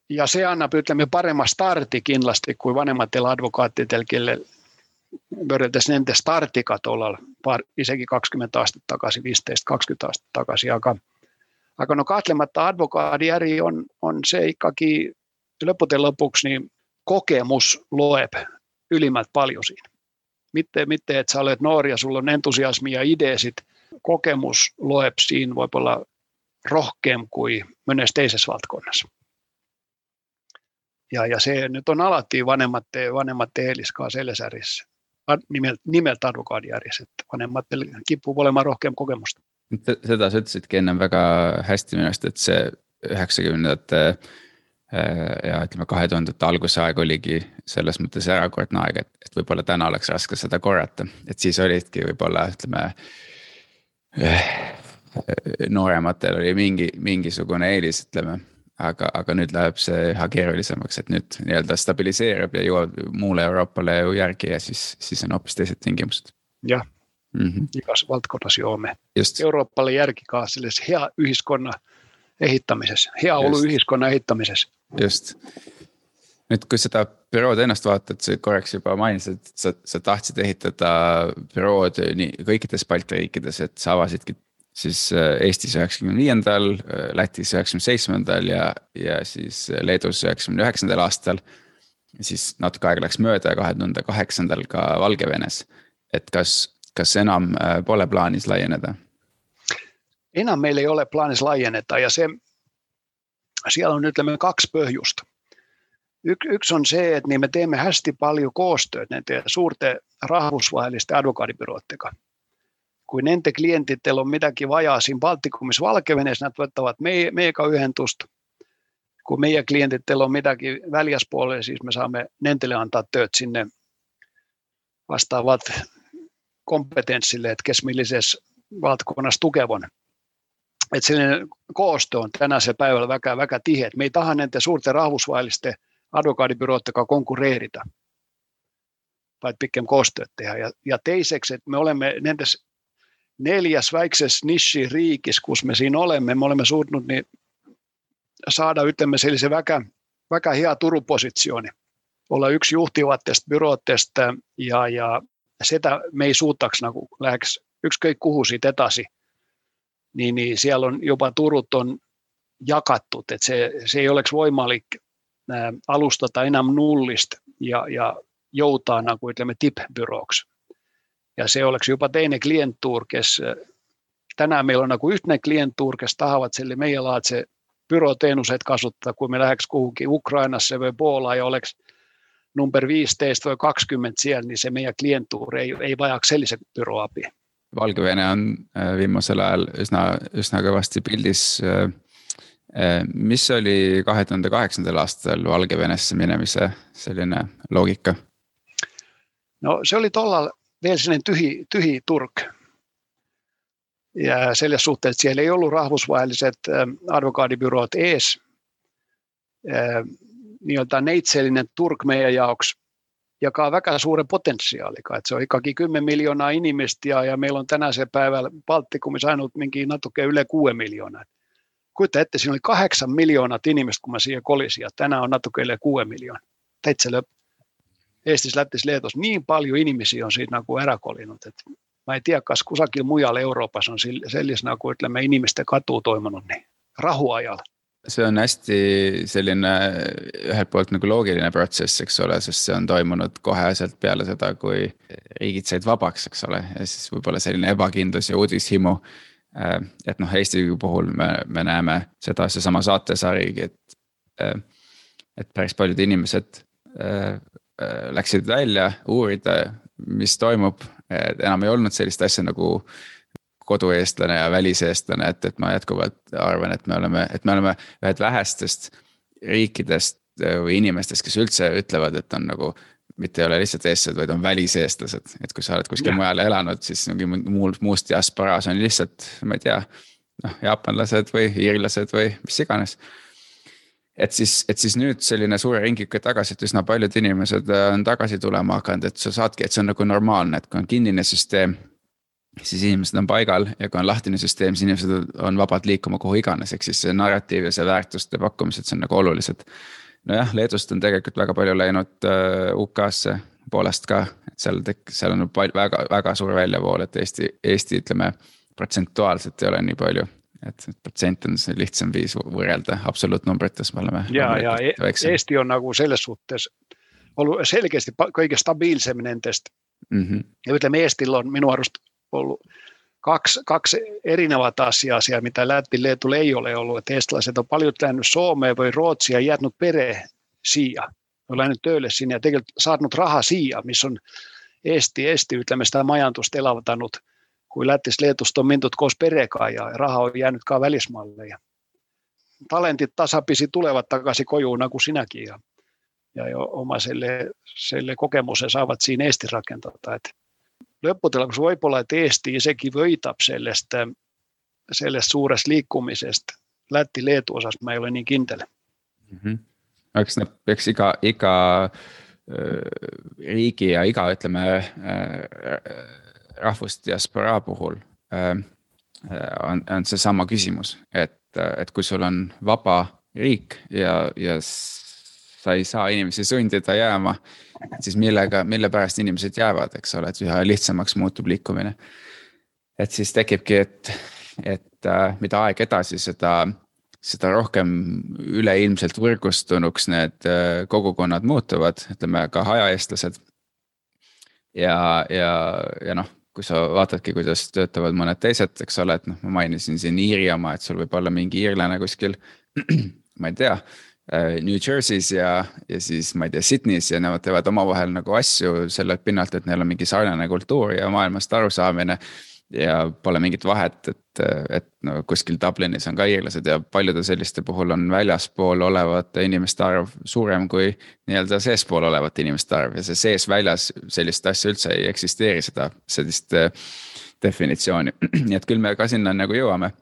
ja see annab, ütleme, parema stardi kindlasti kui vanematel advokaatidel, tollal paar, isegi kakskümmend aastat tagasi, viisteist, kakskümmend aastat tagasi, aga aga no kahtlemata advokaadiäri on, on see ikkagi lõppude lõpuks niin kokemus loeb ülimalt paljon siinä. Mitte, mitte että sä olet noori ja sulla on entusiasmi ja ideesit, kokemus loeb siinä voi olla rohkeam kuin monessa teisessä valtakunnassa. Ja, ja se nyt on alati vanemmat, vanemmat eeliskaa selles ärissä nimeltä, nimeltä advokaadijärjest, et vanematel kipub olema rohkem kogemust. seda sa ütlesidki ennem väga hästi minu arust, et see üheksakümnendate äh, ja ütleme, kahe tuhandete alguse aeg oligi selles mõttes erakordne aeg, et, et võib-olla täna oleks raske seda korrata, et siis olidki võib-olla ütleme. Äh, noorematel oli mingi, mingisugune eelis, ütleme aga, aga nüüd läheb see üha keerulisemaks, et nüüd nii-öelda stabiliseerub ja jõuab muule Euroopale ju järgi ja siis, siis on hoopis teised tingimused. jah mm -hmm., igas valdkonnas joome Euroopale järgi ka selles hea ühiskonna ehitamises, heaoluühiskonna ehitamises. just, nüüd kui seda bürood ennast vaatad, sa korraks juba mainisid, et sa, sa tahtsid ehitada bürood nii kõikides Balti riikides, et sa avasidki siis äh, Eestis üheksakümne viiendal, äh, Lätis üheksakümne seitsmendal ja, ja siis Leedus üheksakümne üheksandal aastal. siis natuke aega läks mööda ja kahe tuhande kaheksandal ka Valgevenes. et kas, kas enam äh, pole plaanis laieneda? enam meil ei ole plaanis laieneda ja see, seal on, ütleme kaks põhjust. Ük, üks on see, et nii me teeme hästi palju koostööd nende suurte rahvusvaheliste advokaadibüroodega kui nende klientidel on midagi vaja siin Baltikumis, Valgevenes, nad võtavad meie, meiega ühendust. kui meie klientidel on midagi väljaspoole, siis me saame nendele anda tööd sinne vastaavat kompetentsille, et kes millises valdkonnas tugev on. et selline koostöö on tänasel päeval väga, väga tihe, et me ei taha nende suurte rahvusvaheliste advokaadibüroodega konkureerida, vaid pikem koostööd teha ja, ja teiseks, et me oleme nendes neljäs väikses niširiigis, kus me siin oleme, me oleme suutnud niin saada, ütleme sellise väga, väga hea turupositsiooni. Olla yksi juhtivatest bürootteista ja, ja sitä me ei suutaks nagu läheks ükskõik kuhu siit edasi. Niin, niin siellä on jopa turut on jakattu, että se, se ei oleks võimalik alustada enam nullista ja, ja joutaa nagu ütleme tippbürooks ja se oleks jopa teine klienttuur, kes tänään meillä on nagu yhtenä klienttuur, kes tahavad selle meie laadse büroteenuseid kasutada, kui me läheks kuhugi Ukrainasse või Poola ja oleks number 15 või 20 siellä, niin se meie klienttuur ei, ei vajaks sellise büroabi. Valgevene on äh, viimasel ajal üsna, üsna kõvasti pildis. Äh, äh, mis oli kahe tuhande kaheksandal aastal Valgevenesse minemise selline loogika? no se oli tollal vielä sellainen tyhi, tyhi turk. Ja selle suhteen, että siellä ei ollut rahvusvahelliset advokaadibyroot ees. Niiltä neitsellinen turk meidän jaoks jakaa väga suuren potentiaalikaan. Että se on ikkakin 10 miljoonaa inimistä ja, meillä on tänään se päivällä Baltikumissa ainut minkin natuke yle 6 miljoonaa. Kuita että siinä oli kahdeksan miljoonat inimistä, kun mä siihen kolisin, ja tänään on natuke yle 6 miljoonaa. Teitsä Eestis, Lätis, Leetos niin paljon ihmisiä on siitä nagu ära kolinut, että mä en tiedä, kas kusagil mujal Euroopas on sellisena nagu ütleme inimeste katu toimunud nii rahuajal. see on hästi selline ühelt poolt nagu loogiline protsess, eks ole, sest see on toimunud koheselt peale seda, kui riigid said vabaks, eks ole, ja siis võib-olla selline ebakindlus ja uudishimu. Äh, et noh, Eesti puhul me, me näeme seda, seesama saatesarigi, et, äh, et päris paljud inimesed Äh, läksid välja uurida, mis toimub, et enam ei olnud sellist asja nagu kodueestlane ja väliseestlane, et, et ma jätkuvalt arvan, et me oleme, et me oleme ühed vähestest riikidest äh, või inimestest, kes üldse ütlevad, et on nagu. mitte ei ole lihtsalt eestlased, vaid on väliseestlased, et kui sa oled kuskil mujal elanud, siis mingi muul, muus diasporaas on lihtsalt, ma ei tea. noh, jaapanlased või iirlased või mis iganes et siis, et siis nüüd selline suure ringiga tagasi, et üsna paljud inimesed äh, on tagasi tulema hakanud, et sa saadki, et see on nagu normaalne, et kui on kinnine süsteem. siis inimesed on paigal ja kui on lahtine süsteem, siis inimesed on vabad liikuma kuhu iganes, ehk siis see narratiiv ja see väärtuste pakkumised, see on nagu olulised. nojah, Leedust on tegelikult väga palju läinud uh, UK-sse, Poolast ka, et seal tek-, seal on väga, väga suur väljavool, et Eesti, Eesti ütleme protsentuaalselt ei ole nii palju et protsent on see lihtsam viis võrrelda absoluutnumbrites, me oleme. ja, ja e Eesti on nagu selles suhtes ollut selkeästi kõige stabiilsemmin nendest mm. -hmm. Ja ütleme, Eestil on minu arust ollut kaksi, kaksi erinevat asiaa siellä, mitä Lätti Leetulla ei ole ollut. Että eestilaiset on paljon lähtenyt Suomeen vai Ruotsia ja jäänyt pere siia. On lähtenyt töille sinne ja saanut rahaa siia, missä on esti, esti ytlemme sitä majantusta elavanut, kuin lättis Leetusta on kos perekaa ja raha on jäänytkaan välismalle. Ja talentit tasapisi tulevat takaisin kojuuna kuin sinäkin ja, ja jo oma selle, selle kokemus saavat siinä esti rakentaa. Et lopputuloksi voi olla, että Eesti sekin vöitab sellest, sellest suuresta liikkumisesta. Lätti Leetu mä ei ole niin kintele. Mm-hmm. eks, eks iga, iga riigi ja iga, ütleme rahvusdiasporaa puhul on, on seesama küsimus, et, et kui sul on vaba riik ja, ja sa ei saa inimesi sundida jääma, siis millega, mille pärast inimesed jäävad, eks ole, et üha lihtsamaks muutub liikumine. et siis tekibki, et, et mida aeg edasi, seda seda rohkem üleilmselt võrgustunuks need äh, kogukonnad muutuvad, ütleme ka hajaeestlased. ja, ja, ja noh, kui sa vaatadki, kuidas töötavad mõned teised, eks ole, et noh, ma mainisin siin Iiri oma, et sul võib olla mingi iirlane kuskil, ma ei tea. Äh, New Jersey's ja, ja siis ma ei tea, Sydney's ja nemad teevad omavahel nagu asju sellelt pinnalt, et neil on mingi sarnane kultuur ja maailmast arusaamine ja pole mingit vahet, et, et no kuskil Dublinis on ka iirlased ja paljude selliste puhul on väljaspool olevate inimeste arv suurem kui nii-öelda seespool olevate inimeste arv. Ja see sees-väljas sellist asja üldse ei eksisteeri, seda sellist äh, definitsiooni, nii et küll me ka sinna nagu jõuame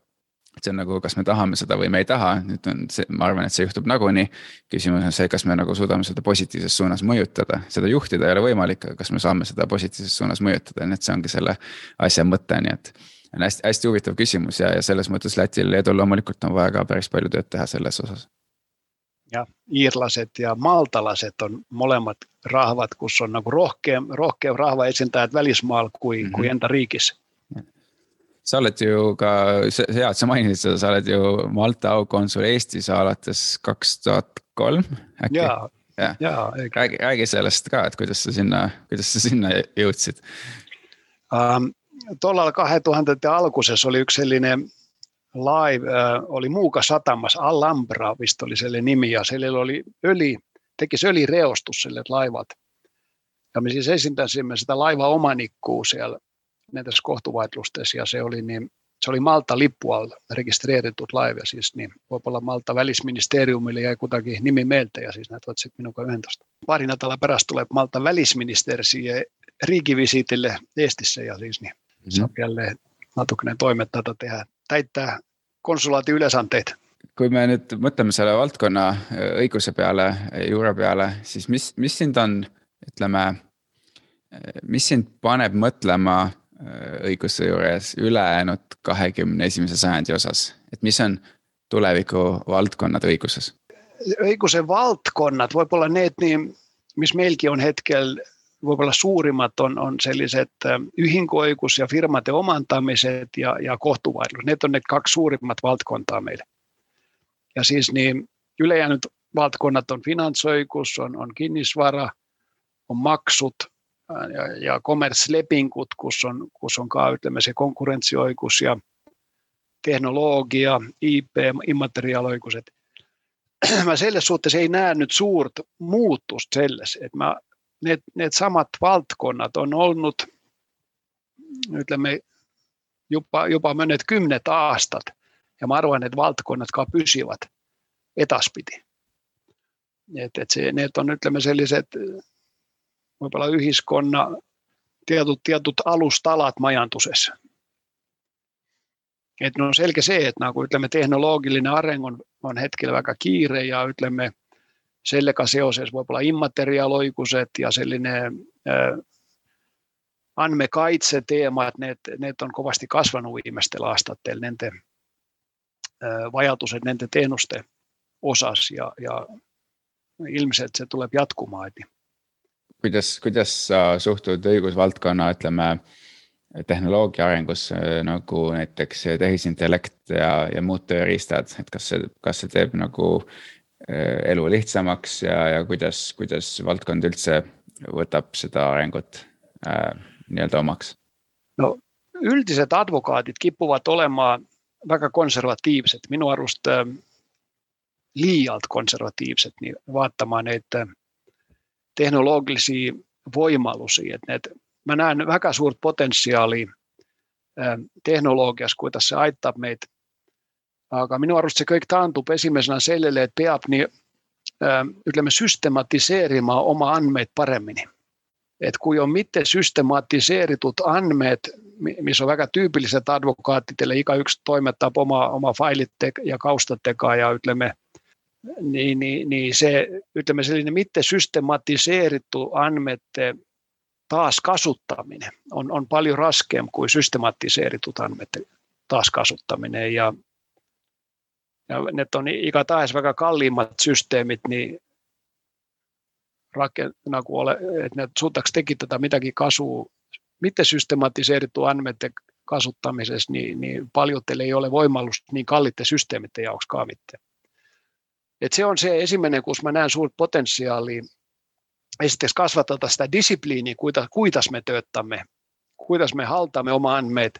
et see on nagu, kas me tahame seda või me ei taha, nüüd on see, ma arvan, et see juhtub nagunii. küsimus on see, kas me nagu suudame seda positiivses suunas mõjutada, seda juhtida ei ole võimalik, aga kas me saame seda positiivses suunas mõjutada, nii et see ongi selle asja mõte, nii et. on hästi, hästi huvitav küsimus ja, ja selles mõttes Lätil, Leedul loomulikult on vaja ka päris palju tööd teha selles osas. ja iirlased ja maltalased on molemad rahvad, kus on nagu rohkem, rohkem rahvaesindajad välismaal kui mm, -hmm. kui enda riigis sa oled ju ka, hea, et sa mainisid seda, sa oled ju Malta aukonsul Eestis alates kaks tuhat kolm äkki? ja, ja, ja, räägi, räägi sellest ka, et kuidas sa sinna, kuidas sa sinna jõudsid um,? tollal kahe tuhandete alguses oli üks selline laiv äh, oli Muuga satamas, Alhambra vist oli selle nimi ja sellel oli öli, tekkis ölireostus sellel laivad. ja me siis esindasime sitä laiva omanikku siellä kohtuvaidlustes ja se oli, niin, se oli Malta lippu alla rekisteröityt laiva, siis niin voi olla Malta välisministeriumille jäi kutakin nimi meiltä ja siis näitä sitten minun yhdentoista. Pari nätällä perästä tulee Malta välisministeri siihen riigivisiitille Eestissä ja siis niin mm-hmm. saa jälleen natukene toimet tätä tehdä, täittää konsulaatin yleisanteita. kui me nüüd mõtleme selle valdkonna õiguse peale, juure peale, siis mis, mis sind on, ütleme, mis sind paneb mõtlema õiguse juures ülejäänud kahekümne esimese sajandi osas, et mis on tuleviku valdkonnad õiguses? õiguse valdkonnad, võib-olla need nii, mis meilgi on hetkel võib-olla suurimad on, on sellised äh, ühinguõigus ja firmade omandamised ja, ja kohtuvaidlus, need on need kaks suurimat valdkonda meil. ja siis nii ülejäänud valdkonnad on finantsõigus, on, on kinnisvara, on maksud ja, kommertslepingut, kus on, kus on ka ütleme see konkurentsioigus ja tehnoloogia, IP, immateriaalõigused. ma selles suhtes ei näe nüüd suurt muutust selles, et ma, need, needsamad valdkonnad on olnud ütleme juba, juba mõned kümned aastad ja ma arvan, et valdkonnad ka püsivad edaspidi. et, et see, need on, ütleme sellised võib-olla ühiskonna teatud, teatud alustalad majanduses. et no selge see, et nagu ütleme, tehnoloogiline areng on, on hetkel väga kiire ja ütleme, sellega seoses võib-olla immateriaalõigused ja selline äh, andmekaitse teemad, need, need on kovasti kasvanud viimastel aastatel, nende äh, vajadused nende teenuste osas ja, ja ilmselt see tuleb jätkuma, et kuidas, kuidas sa suhtud õigusvaldkonna, ütleme, tehnoloogia arengusse nagu näiteks tehisintellekt ja, ja muud tööriistad, et kas see, kas see teeb nagu äh, elu lihtsamaks ja, ja kuidas, kuidas valdkond üldse võtab seda arengut äh, nii-öelda omaks? no üldised advokaadid kipuvad olema väga konservatiivsed, minu arust äh, liialt konservatiivsed, nii vaatama neid äh, tehnoloogilisi võimalusi, et mä näen väga suurt potentiaalia tehnoloogias, kuidas se aitab meid. aga minu arust see kõik taandub esimesena sellele, et peab nii ütleme süstematiseerima oma andmeid paremini. et kui on mitte süstematiseeritud andmed, mis on väga tüüpilised advokaatidele, igaüks toimetab oma, oma failide ja kaustadega ja ütleme, nii, nii, nii see, ütleme selline mitte süstematiseeritud andmete taaskasutaminen on, on paljon raskeam kuin systematiseeritut andmete taaskasuttaminen ja, ja ne on ikä taas väga kalliimmat systeemit, niin raken, nagu ole, että ne suutaks tekittää mitäkin kasvua, miten systematiseerittu andmete kasuttamisessa, niin, niin paljon ei ole voimallus niin kallitte systeemit jaokskaan mitään. Et se on se ensimmäinen, kun mä näen suurta potentiaalia esiteks kasvatata sitä disipliiniä, kuita, kuitas me tööttämme, kuitas me haltaamme oma andmeet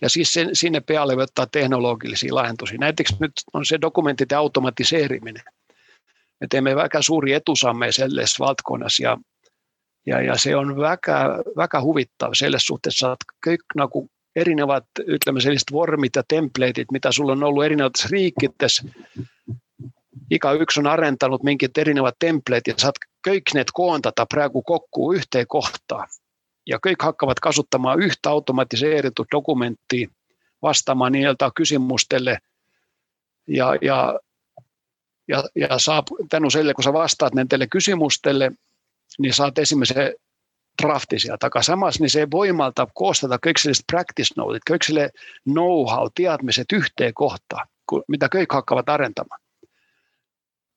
ja siis sen, sinne pealle ottaa teknologisia lahentuksia. Näiteks nyt on se dokumentit automatiseeriminen. Me teemme väga suuri etusamme selles valdkonnas ja, ja, ja se on väga, väga huvittav selles suhteessa, että kõik nagu erinevad, ütleme sellised vormid ja template'id, mitä sulla on ollut erinevates riikides, igaüks on arendanud mingid erinevad templed ja saad kõik need koondada praegu kokku yhteen kohtaan. Ja kõik hakkavad kasutamaan yhtä automatiseeritut dokumentti vastaamaan niiltä kysymustelle. Ja, ja, ja, ja saab tänu selle, kun sä vastaat nendele kysymustelle, niin saat ensimmäisen drafti sieltä takaa. Samas niin se voimalta koostada kõik sellist practice note'it, kõik selle know-how, teadmised yhteen kohtaan, mitä kõik hakkavad arentamaan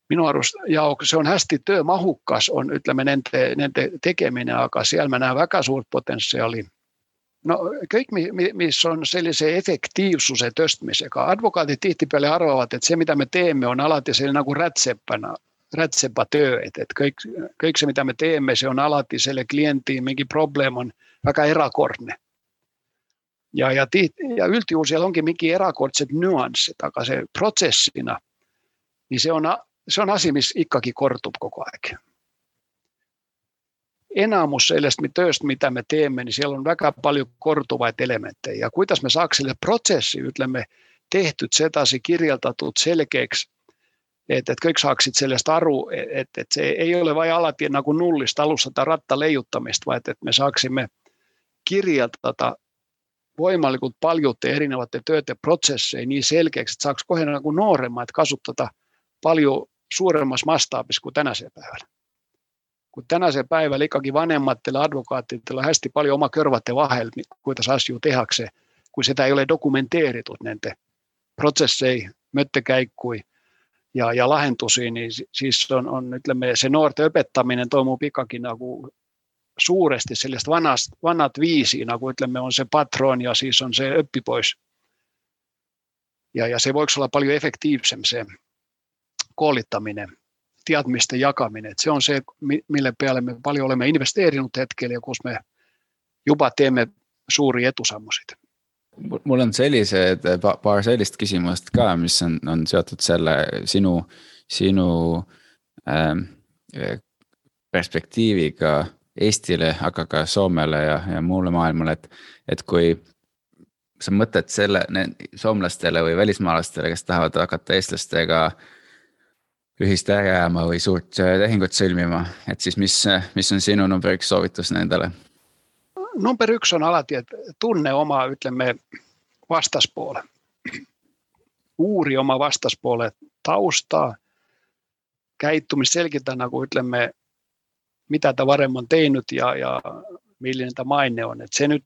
minu arust ja se on hästi töömahukas, on ütleme nende, nende tekemine, aga seal me näeme väga suurt potentsiaali. no kõik, mis on sellise efektiivsuse tõstmisega, advokaadid tihtipeale arvavad, et see, mida me teeme, on alati selline nagu rätsepana, rätsepa töö, et, et kõik, kõik me teeme, see on alati selle kliendi mingi probleem on väga erakordne. ja, ja, ja üldjuhul seal ongi mingi erakordsed nüansid, aga see protsessina, niin se on se on asia, missä ikkakin kortuu koko ajan. Enamus sellaista tööstä, mitä me teemme, niin siellä on väga paljon kortuvaita elementtejä. Ja kuinka me saako sille prosessi, ytlemme, tehty setasi kirjaltatut selkeäksi, että, että kaikki saaksit sellaista aru, että, että se ei ole vain alati niin kuin nullista alussa tai ratta leijuttamista, vaan että, me saaksimme kirjaltata voimallikut paljutte erinevate työte prosesseja niin selkeäksi, että saako kohdella niin nuoremmat kasuttaa paljon suuremmassa mastaapissa kuin tänäiseen päivänä. Kun tänäiseen päivällä ikkagi vanhemmatilla advokaatilla on hästi paljon oma körvatte vahel, kuinka asioita tehakse, kun sitä ei ole dokumenteeritut nente prosessei, möttekäikkui ja, ja lahentusi, niin siis on, on me se nuorten opettaminen toimii pikakin suuresti sellaista vanast, vanat viisi, nagu me on se patron ja siis on se oppipois. Ja, ja se voiko olla paljon efektiivisempi se koolittaminen, tiedämisten jakaminen. Että se on se, mille päälle me paljon olemme investeerinud hetkellä, kus me juba teemme suuri etusammusid. mul on sellised, paar sellist küsimust ka, mis on, on seotud selle sinu, sinu ähm, perspektiiviga Eestile, aga ka Soomele ja, ja muule maailmale, et, et kui sa mõtled selle soomlastele või välismaalastele, kes tahavad hakata eestlastega äh, ühist äri ajama või suurt tehingut sõlmima, et siis mis, mis on sinu number üks soovitus nendele? Number yksi on alati, että tunne oma, ytlemme, vastaspuole. Uuri oma vastaspuole taustaa, käittumistä selkitä, kun ytlemme, mitä tämä varemmin on tehnyt ja, ja millainen tämä maine on. Et se nyt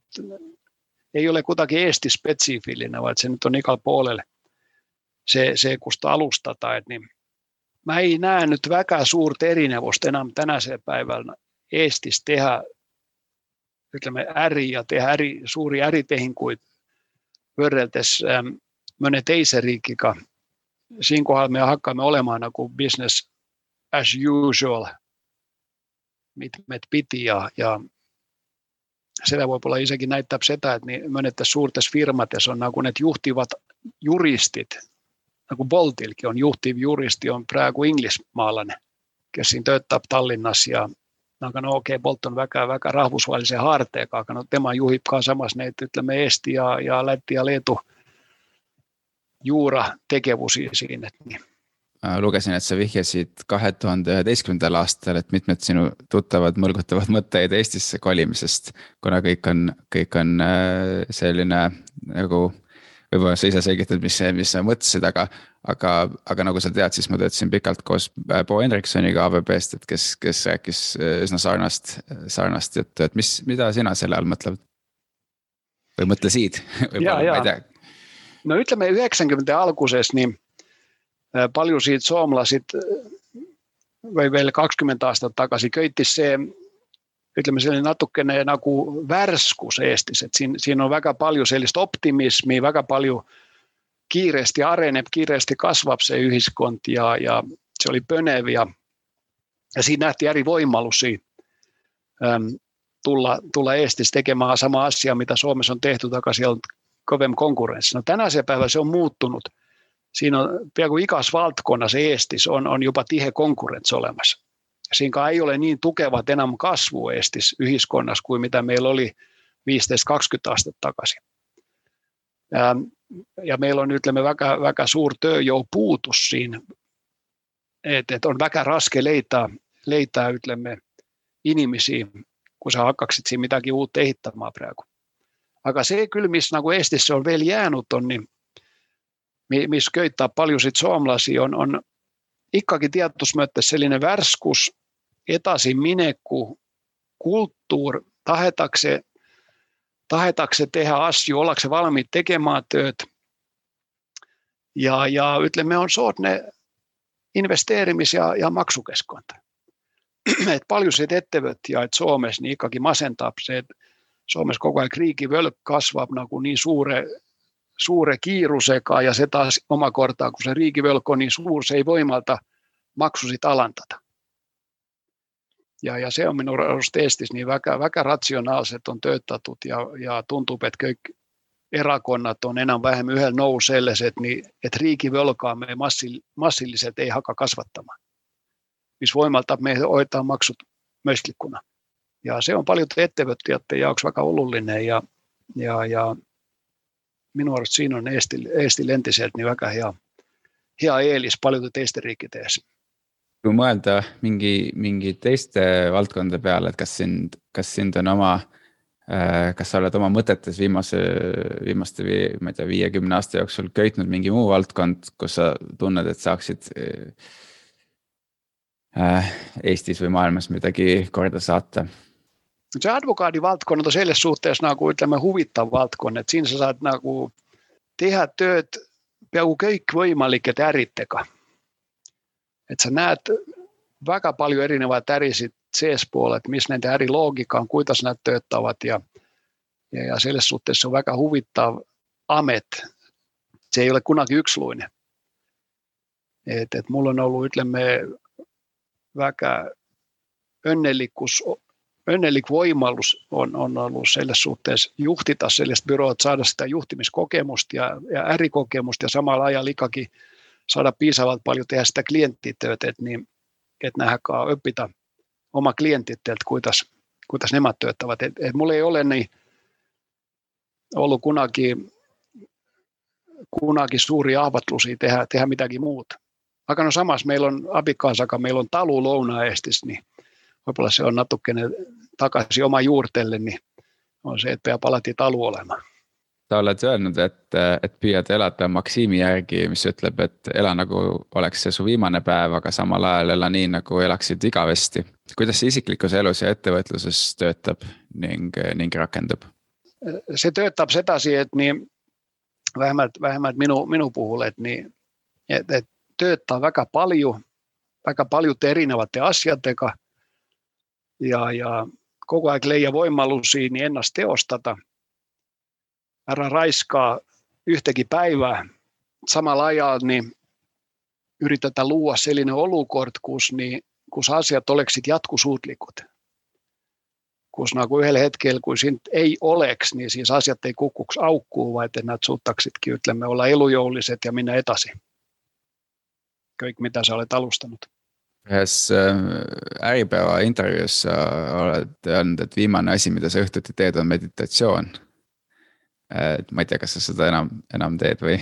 ei ole kutakin eesti spetsifillinen, vaan se nyt on ikalla puolelle se, se kusta alustata. Et niin mä ei näe nyt väga suurt erinevust enam tänasel päeval Eestis teha ütleme äri ja teha äri, suuri äritehinguid võrreldes ähm, mõne teise riigiga. siinkohal me hakkame olema nagu business as usual mitmed pidi ja, ja seda võib-olla isegi näitab seda, et nii mõnedes suurtes firmades on nagu need juhtivad juristid nagu Boltilkin on juhtiv juristi, on praegu inglismaalainen, kes siinä töötab Tallinnas ja, Naka no okei, okay, Bolton väkä, väkä rahvusvallisen haarteen kaaka, no tema juhipkaa samas ne, että me Eesti ja, ja Lätti ja Leetu juura tekevusi siinä. Niin. lugesin, et sa vihjasid kahe tuhande üheteistkümnendal aastal, et mitmed sinu tuttavad mõlgutavad mõtteid Eestisse kolimisest, kuna kõik on, kõik on äh, selline nagu võib-olla sa ise selgitad, mis, mis sa mõtlesid, aga, aga, aga nagu sa tead, siis ma töötasin pikalt koos äh, Bo Hendriksoniga AWB-st, et kes, kes rääkis äh, üsna sarnast, sarnast juttu, et mis, mida sina selle all mõtled? või mõtlesid võib-olla, ma ei tea. no ütleme üheksakümnendate alguses, niin äh, paljusid soomlasid või veel kakskümmend aastat tagasi köitis see ütleme selline natukene nagu värskus Eestis, et siin, siin on väga palju sellist optimismi, väga palju kiiresti areneb, kiiresti kasvab see ühiskond ja, ja see oli põnev ja, ja siinä nähtiin eri võimalusi äm, tulla, tulla Eestis tekemään sama asia, mitä Suomessa on tehty, taka siellä on kovempi konkurenssi. No tänä päivä se on muuttunut. Siinä on, peräku ikas valtakunnassa Eestis on, on jopa tihe konkurrenssi olemassa siinä ei ole niin tukevat enää kasvu Estis yhteiskunnassa kuin mitä meillä oli 15-20 astetta takaisin. Ja, ja meillä on nyt väkä, väkä suur jo puutus siinä, että et on väkä raske leitää, leitää ytlemme inimisiä, kun sä hakkaksit siinä mitäkin uutta kehittämään praegu. Aga se kyllä, missä nagu Estissä on vielä jäänyt, on, niin missä köyttää paljon sit suomalaisia, on, on ikkagi tietysti sellainen värskus etasi mineku kulttuur, tahetakse, tahetakse tehdä asju, ollaanko valmiit tekemään työt. Ja, ja ytlemme on sootne investeerimis- ja, ja maksukeskonta. et paljon se ettevöt ja että Suomessa niin ikkagi masentaa se, että Suomessa koko ajan kriikivölk kasvaa nagu niin suure, suure kiiruseka ja se taas oma kortaa, kun se riikivölk on niin suur, se ei voimalta maksusit alantata. Ja, ja se on minun arvosta Eestissä niin väkä, väkä rationaaliset on töötatut ja, ja tuntuu, että kaikki erakonnat on enää vähemmän yhdellä nouselliset, niin että me massil, massilliset ei haka kasvattamaan. Missä voimalta me hoitaa maksut myösklikkuna. Ja se on paljon ettevöttiöiden jaoks vaikka olullinen ja, ja, ja minun arvosta siinä on Eesti, Eesti lentiseltä niin väkä hea, hea eelis paljon teistä riikiteessä kui mõelda mingi, mingi teiste valdkondade peale, et kas sind, kas sind on oma, äh, kas sa oled oma mõtetes viimase, viimaste, ma ei tea, viiekümne aasta jooksul köitnud mingi muu valdkond, kus sa tunned, et saaksid äh, Eestis või maailmas midagi korda saata? se advokaadivaldkonnat on selles suhteessa nagu, ütleme, huvitav valdkond, et siin sa saad nagu tehdä tööd peaaegu kõikvõimalike äritega että sä näet väga paljon erinevää tärisit CS-puolet, missä näitä eri logiikkaan, kuinka nämä tööttävät ja, ja, ja sille suhteessa on väga huvittava amet. Se ei ole kunnakin yksiluinen. Et, et mulla on ollut ytlemme väga önnellikkus, önnellik voimallus on, on ollut sille suhteessa juhtita sellaista byroa, että saada sitä juhtimiskokemusta ja, ja ärikokemusta ja samalla ajalla likakin saada piisavalt paljon tehdä sitä klienttityötä, että, niin, että nähdään oppita oma klientit, että kuitas, kuitas nämä työttävät. Et, et mulla ei ole niin ollut kunakin, kunakin suuri ahvatlusi tehdä, tehdä mitäkin muuta. Vaikka no samassa meillä on Abikansaka, meillä on talu Louna-Estis, niin lopulla se on natukkenen takaisin oma juurtelle, niin on se, että palati talu olemaan. Sa oled öelnud, et, et püüad elada Maksiimi järgi, mis ütleb, et ela nagu oleks see su viimane päev, aga samal ajal ela nii, nagu elaksid igavesti. kuidas see isiklikus elus ja ettevõtluses töötab ning, ning rakendub? se töötab sedasi, että niin vähemmät, vähemmät minu, minu puhul, että niin, et, et tööttää väga paljon, väga paljon erinevat asiatega ja, ja koko ajan leija voimallusia niin ennast teostata – ära raiskaa yhtäkin päivää. Samalla ajalla niin yritetään luoda sellainen olukord, kus, niin, kus asiat oleksid jatkusuutlikut. Kus nagu yhdellä hetkellä, kun siinä ei oleks, niin siis asiat ei kukuks aukkuu, vaan että näet suuttaksitkin ytlemme olla elujoulliset ja minä etasi. Kaikki mitä sä olet alustanut. ühes äh, Äripäeva intervjuus sa oled öelnud, et viimane asi, mida sa õhtuti on meditatsioon. Et ei tea, kas sa seda enam, enam teed või?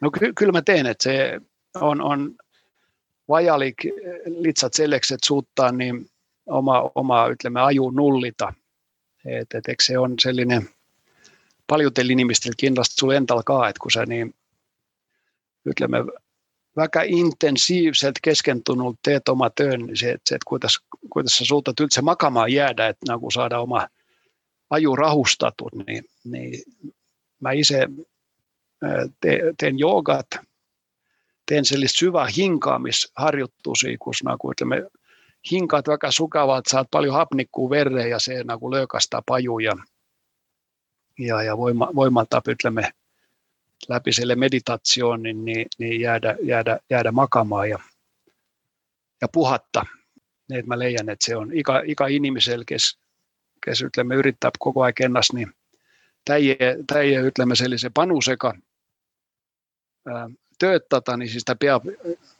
no küll ma teen, et see on, on vajalik lihtsalt selleks, et suuta niin oma, oma ütleme, aju nullida. et, et eks see on selline paljudel inimestel kindlasti sul endal ka, et kui sa nii ütleme väga intensiivselt keskentunult teed oma työn, niin se, et, se, et kuidas, kuidas sä suutat üldse makamaan jäädä, että nagu saada oma aju rahustatud, niin, niin mä itse te, teen joogat, teen sellist syvää hinkaamisharjoittusia, kun nagu ütleme, hinkaat väga sukavalt, saat paljon hapnikkuu vereen ja se nagu löökastaa pajuja ja, ja voima, voimaltaa ütleme, läpi sille meditaatioon, niin, niin jäädä, jäädä, jäädä makaamaan ja, ja puhatta. Niin, että mä leijän, että se on ikä, ikä inimisellä, kes, kes ütleme, yrittää koko ajan ennast, niin täie, täie ütleme sellise panusega töötada, niin siis ta peab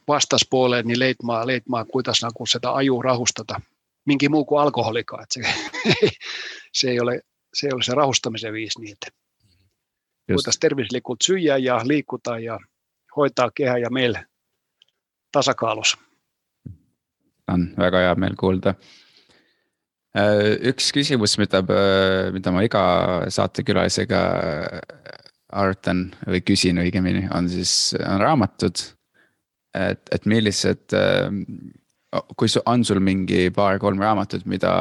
vastaspuoleen niin leitmaa, leitmaa kuidas nagu seda aju rahustada. Minkin muu kuin alkoholikaan. Että se, se, ei ole, se ei ole se rahustamisen viisi niitä voitaisiin terveyslikult syödä ja liikuta ja hoitaa kehä ja meil tasakaalus. on väga hea meel kuulda. Äh, üks küsimus, mida, mida ma iga saatekülalisega arutan või küsin õigemini, on siis, on raamatud. et, et millised, äh, kui on sul mingi paar-kolm raamatut, mida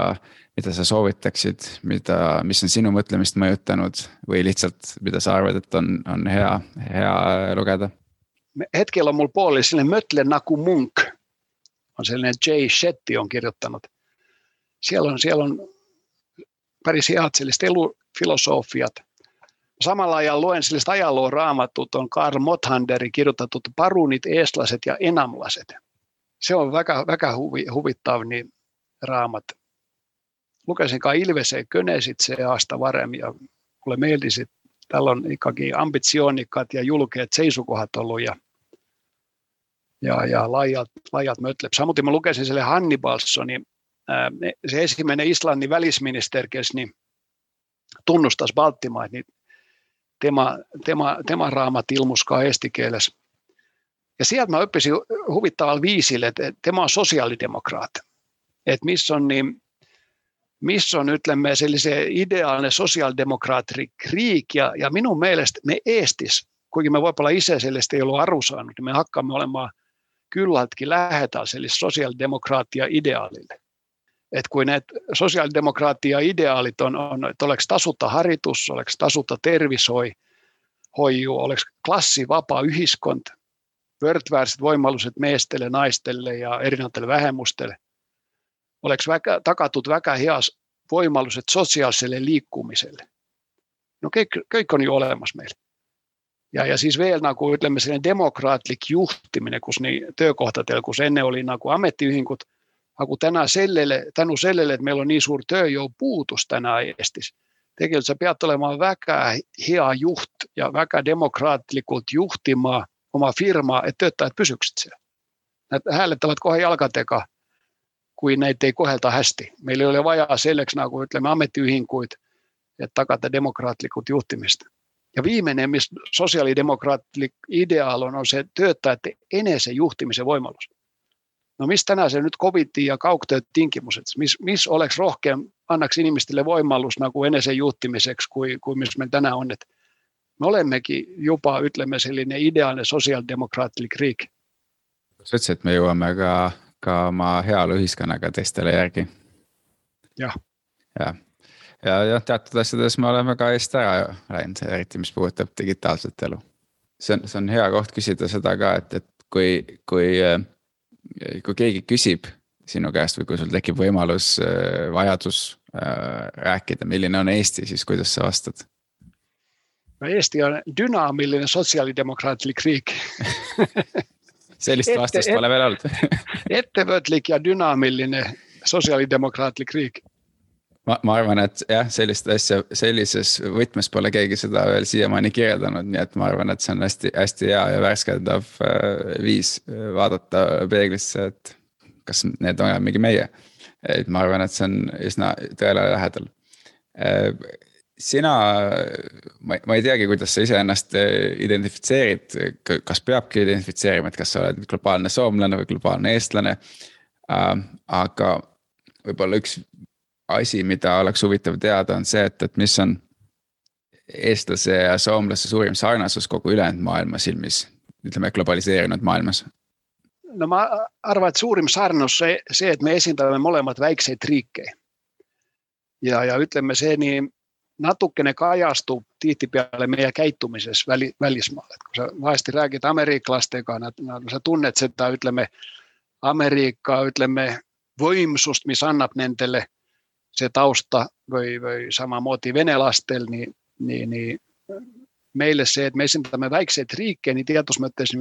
mida sa soovitaksid, mida, mis on sinu mõtlemist mõjutanud või lihtsalt, mida sa arvad, et on, on hea, hea lugeda? hetkellä on mulla puoli sellainen Mötle Naku Munk, on sellainen Jay Shetty on kirjoittanut. Siellä on, siellä on paris heat sellaiset elufilosofiat. Samalla ajalla luen sellaiset ajalluun raamatut, on Karl Mothanderin kirjoitetut Parunit, Eestlaset ja Enamlaset. Se on väga, väga huvi, huvittava niin raamat lukesin kai Ilveseen Könesit se aasta varem ja mulle meeldisi, että täällä on ikakin ambitionikkaat ja julkeat seisukohat ollut ja, ja, ja laajat, laajat mötlep. Samoin mä lukesin sille Hannibalsonin, se ensimmäinen Islannin välisministeri, niin tunnustas Baltimaat, niin tema, tema, tema raamat ilmuskaa estikieles. Ja sieltä mä oppisin huvittavalla viisille, että tema on sosiaalidemokraat. Että missä on niin missä on ytlemme sellise ideaalinen sosiaalidemokraattinen kriik ja, ja minun mielestä me Eestis, kuinka me voi olla itse sellaista ei ollut aru saanut, niin me hakkaamme olemaan kylläkin lähetään sosiaalidemokraattia ideaalille. Että kun näitä sosiaalidemokraattia ideaalit on, on että oleks tasutta haritus, oleks tasutta tervisoi, hoiju, oleks klassivapaa yhiskont, vörtväärset voimalliset meestelle, naistelle ja erinäisille vähemmustelle, oleks väga, tagatud väga heas võimalused sosiaalselle liikumiselle. no kõik on ju olemas meil. ja, ja siis veel nagu ütleme, selline demokraatlik juhtimine, kus nii töökohtadel, kus enne oli nagu ametiühingud, aga täna sellele, tänu sellele, et meil on nii suur tööjõupuudus täna Eestis, tegelikult sa pead olema väga hea juht ja väga demokraatlikult juhtima oma firma, et töötajad püsüksid seal. Nad hääletavad kohe jalgadega kui neid ei kohelda hästi. meil ei ole vaja selleks nagu ütleme ametiühinguid, et tagada demokraatlikult juhtimist. ja viimane, mis sosiaalidemokraatlik ideaal on, on see töötajate enesejuhtimise võimalus. No mis täna see nüüd Covidi ja kaugtöö tingimused, mis, mis oleks rohkem, annaks inimestele võimalus nagu enesejuhtimiseks, kui, kui mis meil täna on, et me olemegi juba, ütleme, selline ideaalne sotsiaaldemokraatlik riik. sa ütlesid, et me jõuame ka ka oma heaoluühiskonnaga teistele järgi. jah. jah, ja, ja jah, teatud asjades me oleme ka eest ära läinud, eriti mis puudutab digitaalset elu. see on, see on hea koht küsida seda ka, et, et kui, kui, kui keegi küsib sinu käest või kui sul tekib võimalus, vajadus äh, rääkida, milline on Eesti, siis kuidas sa vastad? no Eesti on dünaamiline sotsiaaldemokraatlik riik sellist ette, vastust pole veel olnud ettevõtlik ja dünaamiline sotsiaaldemokraatlik riik. Ma, ma arvan, et jah, sellist asja sellises võtmes pole keegi seda veel siiamaani kirjeldanud, nii et ma arvan, et see on hästi-hästi hea ja värskendav äh, viis äh, vaadata peeglisse, et kas need mingi meie. et ma arvan, et see on üsna tõele lähedal. sina, ma, ma ei teagi, kuidas sa iseennast identifitseerid, kas peabki identifitseerima, et kas sa oled globaalne soomlane või globaalne eestlane. aga võib-olla üks asi, mida oleks huvitav teada, on see, et, et mis on eestlase ja soomlase suurim sarnasus kogu ülejäänud maailma silmis, ütleme globaliseerunud maailmas? no ma arvan, et suurim sarnus see, see, et me esindame mõlemad väikseid riike. ja, ja ütleme, see nii natukene kajastub tihtipeale meie käitumises väli, välismaal, et kui sa vahesti räägid ameeriklastega, nad, nad, sa tunned seda, ütleme, Ameerika, ütleme, võimsust, mis annab nendele see tausta või, või samamoodi venelastel, nii nii, nii meile see, et me esindame väikseid riike nii teadus mõttes,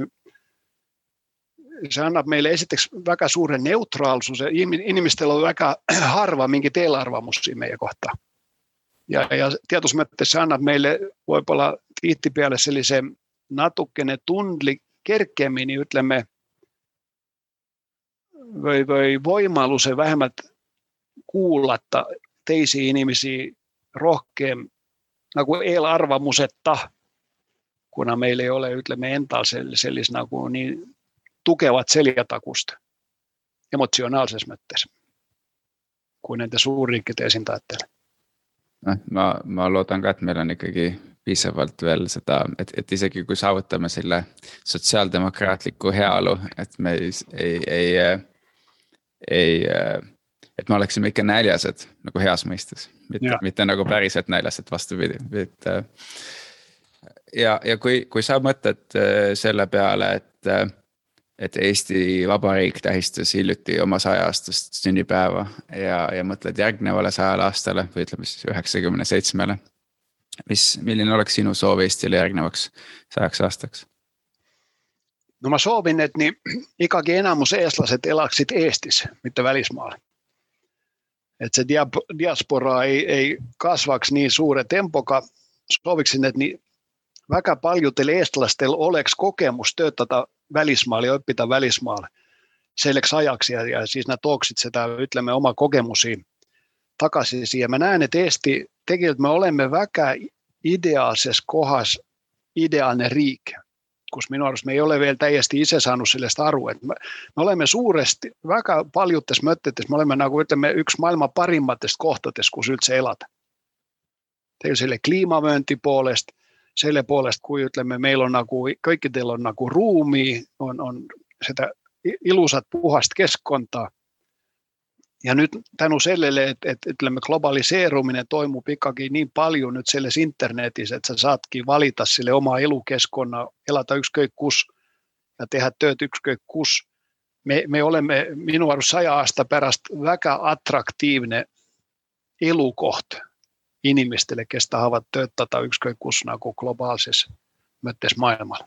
see annab meile esiteks väga suure neutraalsuse, inimestel on väga harva mingeid eelarvamusi meie kohta. ja, ja teadus mõttes see annab meile võib-olla tihtipeale sellise natukene tundlik, kergemini ütleme või, või võimaluse vähemalt kuulata teisi inimesi rohkem nagu eelarvamuseta, kuna meil ei ole, ütleme endal sellist nagu nii tugevat seljatagust emotsionaalses mõttes kui nende suurriikide esindajatel. noh, ma, ma loodan ka, et meil on ikkagi piisavalt veel seda, et, et isegi kui saavutame selle sotsiaaldemokraatliku heaolu, et me ei, ei, ei, ei, et me oleksime ikka näljased nagu heas mõistes mitte, mitte nagu päriselt näljas, et vastupidi, et. Äh, ja, ja kui, kui sa mõtled äh, selle peale, et, äh, et Eesti Vabariik tähistas hiljuti oma saja-aastast sünnipäeva ja, ja mõtled järgnevale sajale aastale või ütleme siis üheksakümne seitsmele. mis, milline oleks sinu soov Eestile järgnevaks sajaks aastaks? no ma soovin, et nii ikkagi enamus eestlased elaksid Eestis, mitte välismaal et see dia-, diaspora ei, ei kasvaks nii suure tempoga. sooviksin, et nii väga paljudel eestlastel oleks kogemus töötada välismaal ja õppida välismaal selleks ajaks ja, ja siis nad tooksid seda, ütleme, oma kogemusi tagasi siia. ma näen, et Eesti, tegelikult me oleme väga ideaalses kohas, ideaalne riik kus minu arust me ei ole veel täiesti ise saanud sellest aru, et me, me oleme suuresti väga paljudes mõtetes, me oleme nagu ütleme, üks maailma parimatest kohtadest, kus üldse elada. tegelikult selle kliimavööndi poolest, selle poolest, kui ütleme, meil on nagu kõikidel on nagu ruumi, on, on seda ilusat puhast keskkonda ja nüüd tänu sellele, et, et ütleme, globaliseerumine toimub ikkagi nii palju nüüd selles internetis, et sa saadki valida selle oma elukeskkonna, elada ükskõik kus ja teha tööd ükskõik kus. me, me oleme minu arust saja aasta pärast väga atraktiivne elukoht inimestele, kes tahavad töötada ükskõik kus nagu globaalses mõttes maailmal.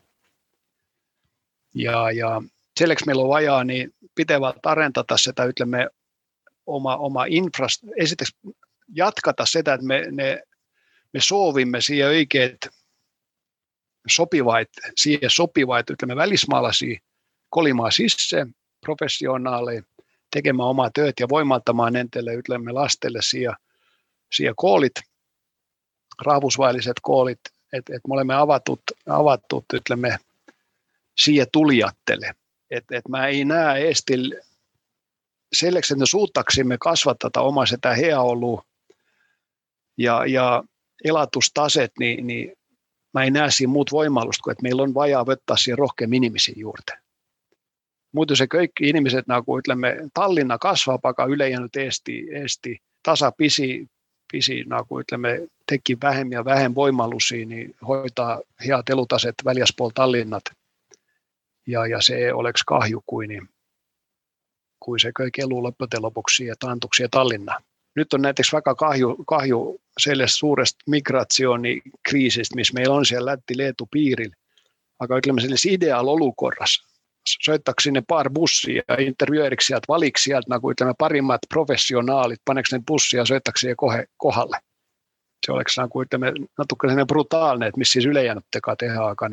ja, ja selleks meil on vaja nii pidevalt arendada seda, ütleme oma, oma infrast-, esiteks jätkata seda, et me, me, me soovime siia õigeid sobivaid, siia sobivaid, ütleme välismaalasi kolima sisse, professionaale, tegema oma tööd ja võimaldama nendele, ütleme lastele siia, siia koolid, rahvusvahelised koolid, et, et me oleme avatud, avatud, ütleme siia tulijatele, et, et ma ei näe Eestil selleks, et me suutaksime kasvatada oma seda heaolu ja, ja elatustaset, niin, niin mä ei näe siin muut võimalust, kui et meil on vaja võtta siin rohkem inimesi juurde. muidu see kõik inimesed nagu ütleme, Tallinna kasvab, aga ülejäänud Eesti, Eesti tasapisi pisi, nagu ütleme, tekib vähem ja vähem võimalusi niin hoitaa head elutaset väljaspool Tallinnat. Ja, ja see oleks kahju, kui niin kui see kõik elu lõppude lõpuks siia taanduks siia Tallinna. nüüd on näiteks väga kahju, kahju sellest suurest migratsioonikriisist, mis meil on seal Läti-Leedu piiril. aga ütleme selles ideaalolukorras, söötaks sinna paar bussi ja intervjueeriks sealt, valiks sealt nagu ütleme, parimad professionaalid, paneks need bussi ja söötaks siia kohe kohale. see oleks nagu ütleme, natuke selline brutaalne, et mis siis ülejäänutega teha, aga,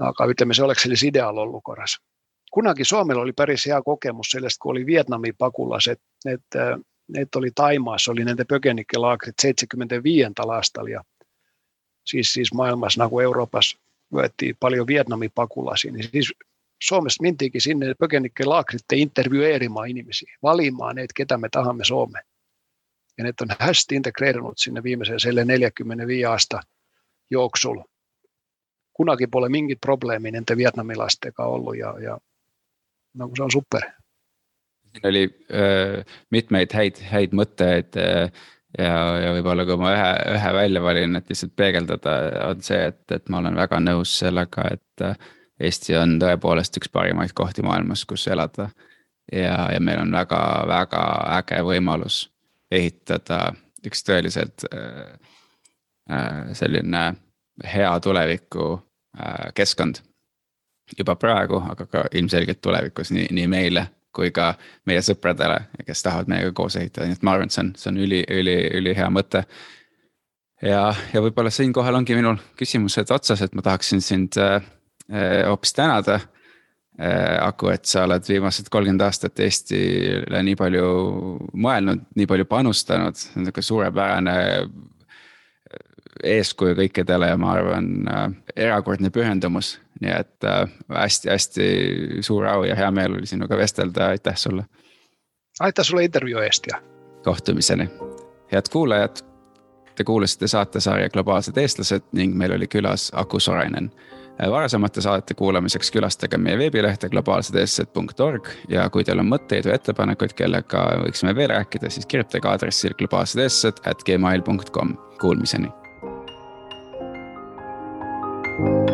aga ütleme, see oleks selles ideaalolukorras kunnakin Suomella oli päris hea kokemus sellaista, kun oli Vietnamin pakulaiset, että ne oli Taimaassa, oli näitä pökenikkelaakerit 75 talastalla ja siis, siis maailmassa, kuin Euroopassa, vyöttiin paljon Vietnamin pakulaisia, niin siis Suomessa mintiinkin sinne pökenikkelaakerit intervjueerimaan ihmisiä, valimaan ne, ketä me tahamme Suomeen. Ja ne on hästi integreerunut sinne viimeiseen 45 asta juoksulla. Kunakin puolella minkin probleemi niiden vietnamilaisten ollut ja, ja no, se on super. siin oli äh, mitmeid häid, häid mõtteid äh, ja, ja võib-olla kui ma ühe, ühe välja valin, et lihtsalt peegeldada, on see, et, et ma olen väga nõus sellega, et Eesti on tõepoolest üks parimaid kohti maailmas, kus elada. ja, ja meil on väga-väga äge võimalus ehitada üks tõeliselt äh, selline hea tuleviku äh, keskkond. Juba praegu, aga ka ilmselgelt tulevikus nii, nii meile kui ka meie sõpradele, kes tahavad meiega koos ehitada, nii et ma arvan, et see on, see on üli, üli, ülihea mõte. ja, ja võib-olla siinkohal ongi minul küsimused otsas, et ma tahaksin sind äh, äh, hoopis tänada äh,. Aku, et sa oled viimased kolmkümmend aastat Eestile nii palju mõelnud, nii palju panustanud, nihuke suurepärane eeskuju kõikidele ja ma arvan äh, erakordne pühendumus. nii et hästi-hästi äh, suur au ja hea meel oli sinuga vestelda, aitäh sulle. aitäh sulle intervjuu eest ja. kohtumiseni, head kuulajad. Te kuulasite saatesarja Globaalsed eestlased ning meil oli külas Aku Sorainen äh, varasemate saadete kuulamiseks külastage meie veebilehte globaalsedeestlased.org ja kui teil on mõtteid või ettepanekuid, kellega võiksime veel rääkida, siis kirjutage aadressil globaalsedeestlased at gmail.com, kuulmiseni Thank you.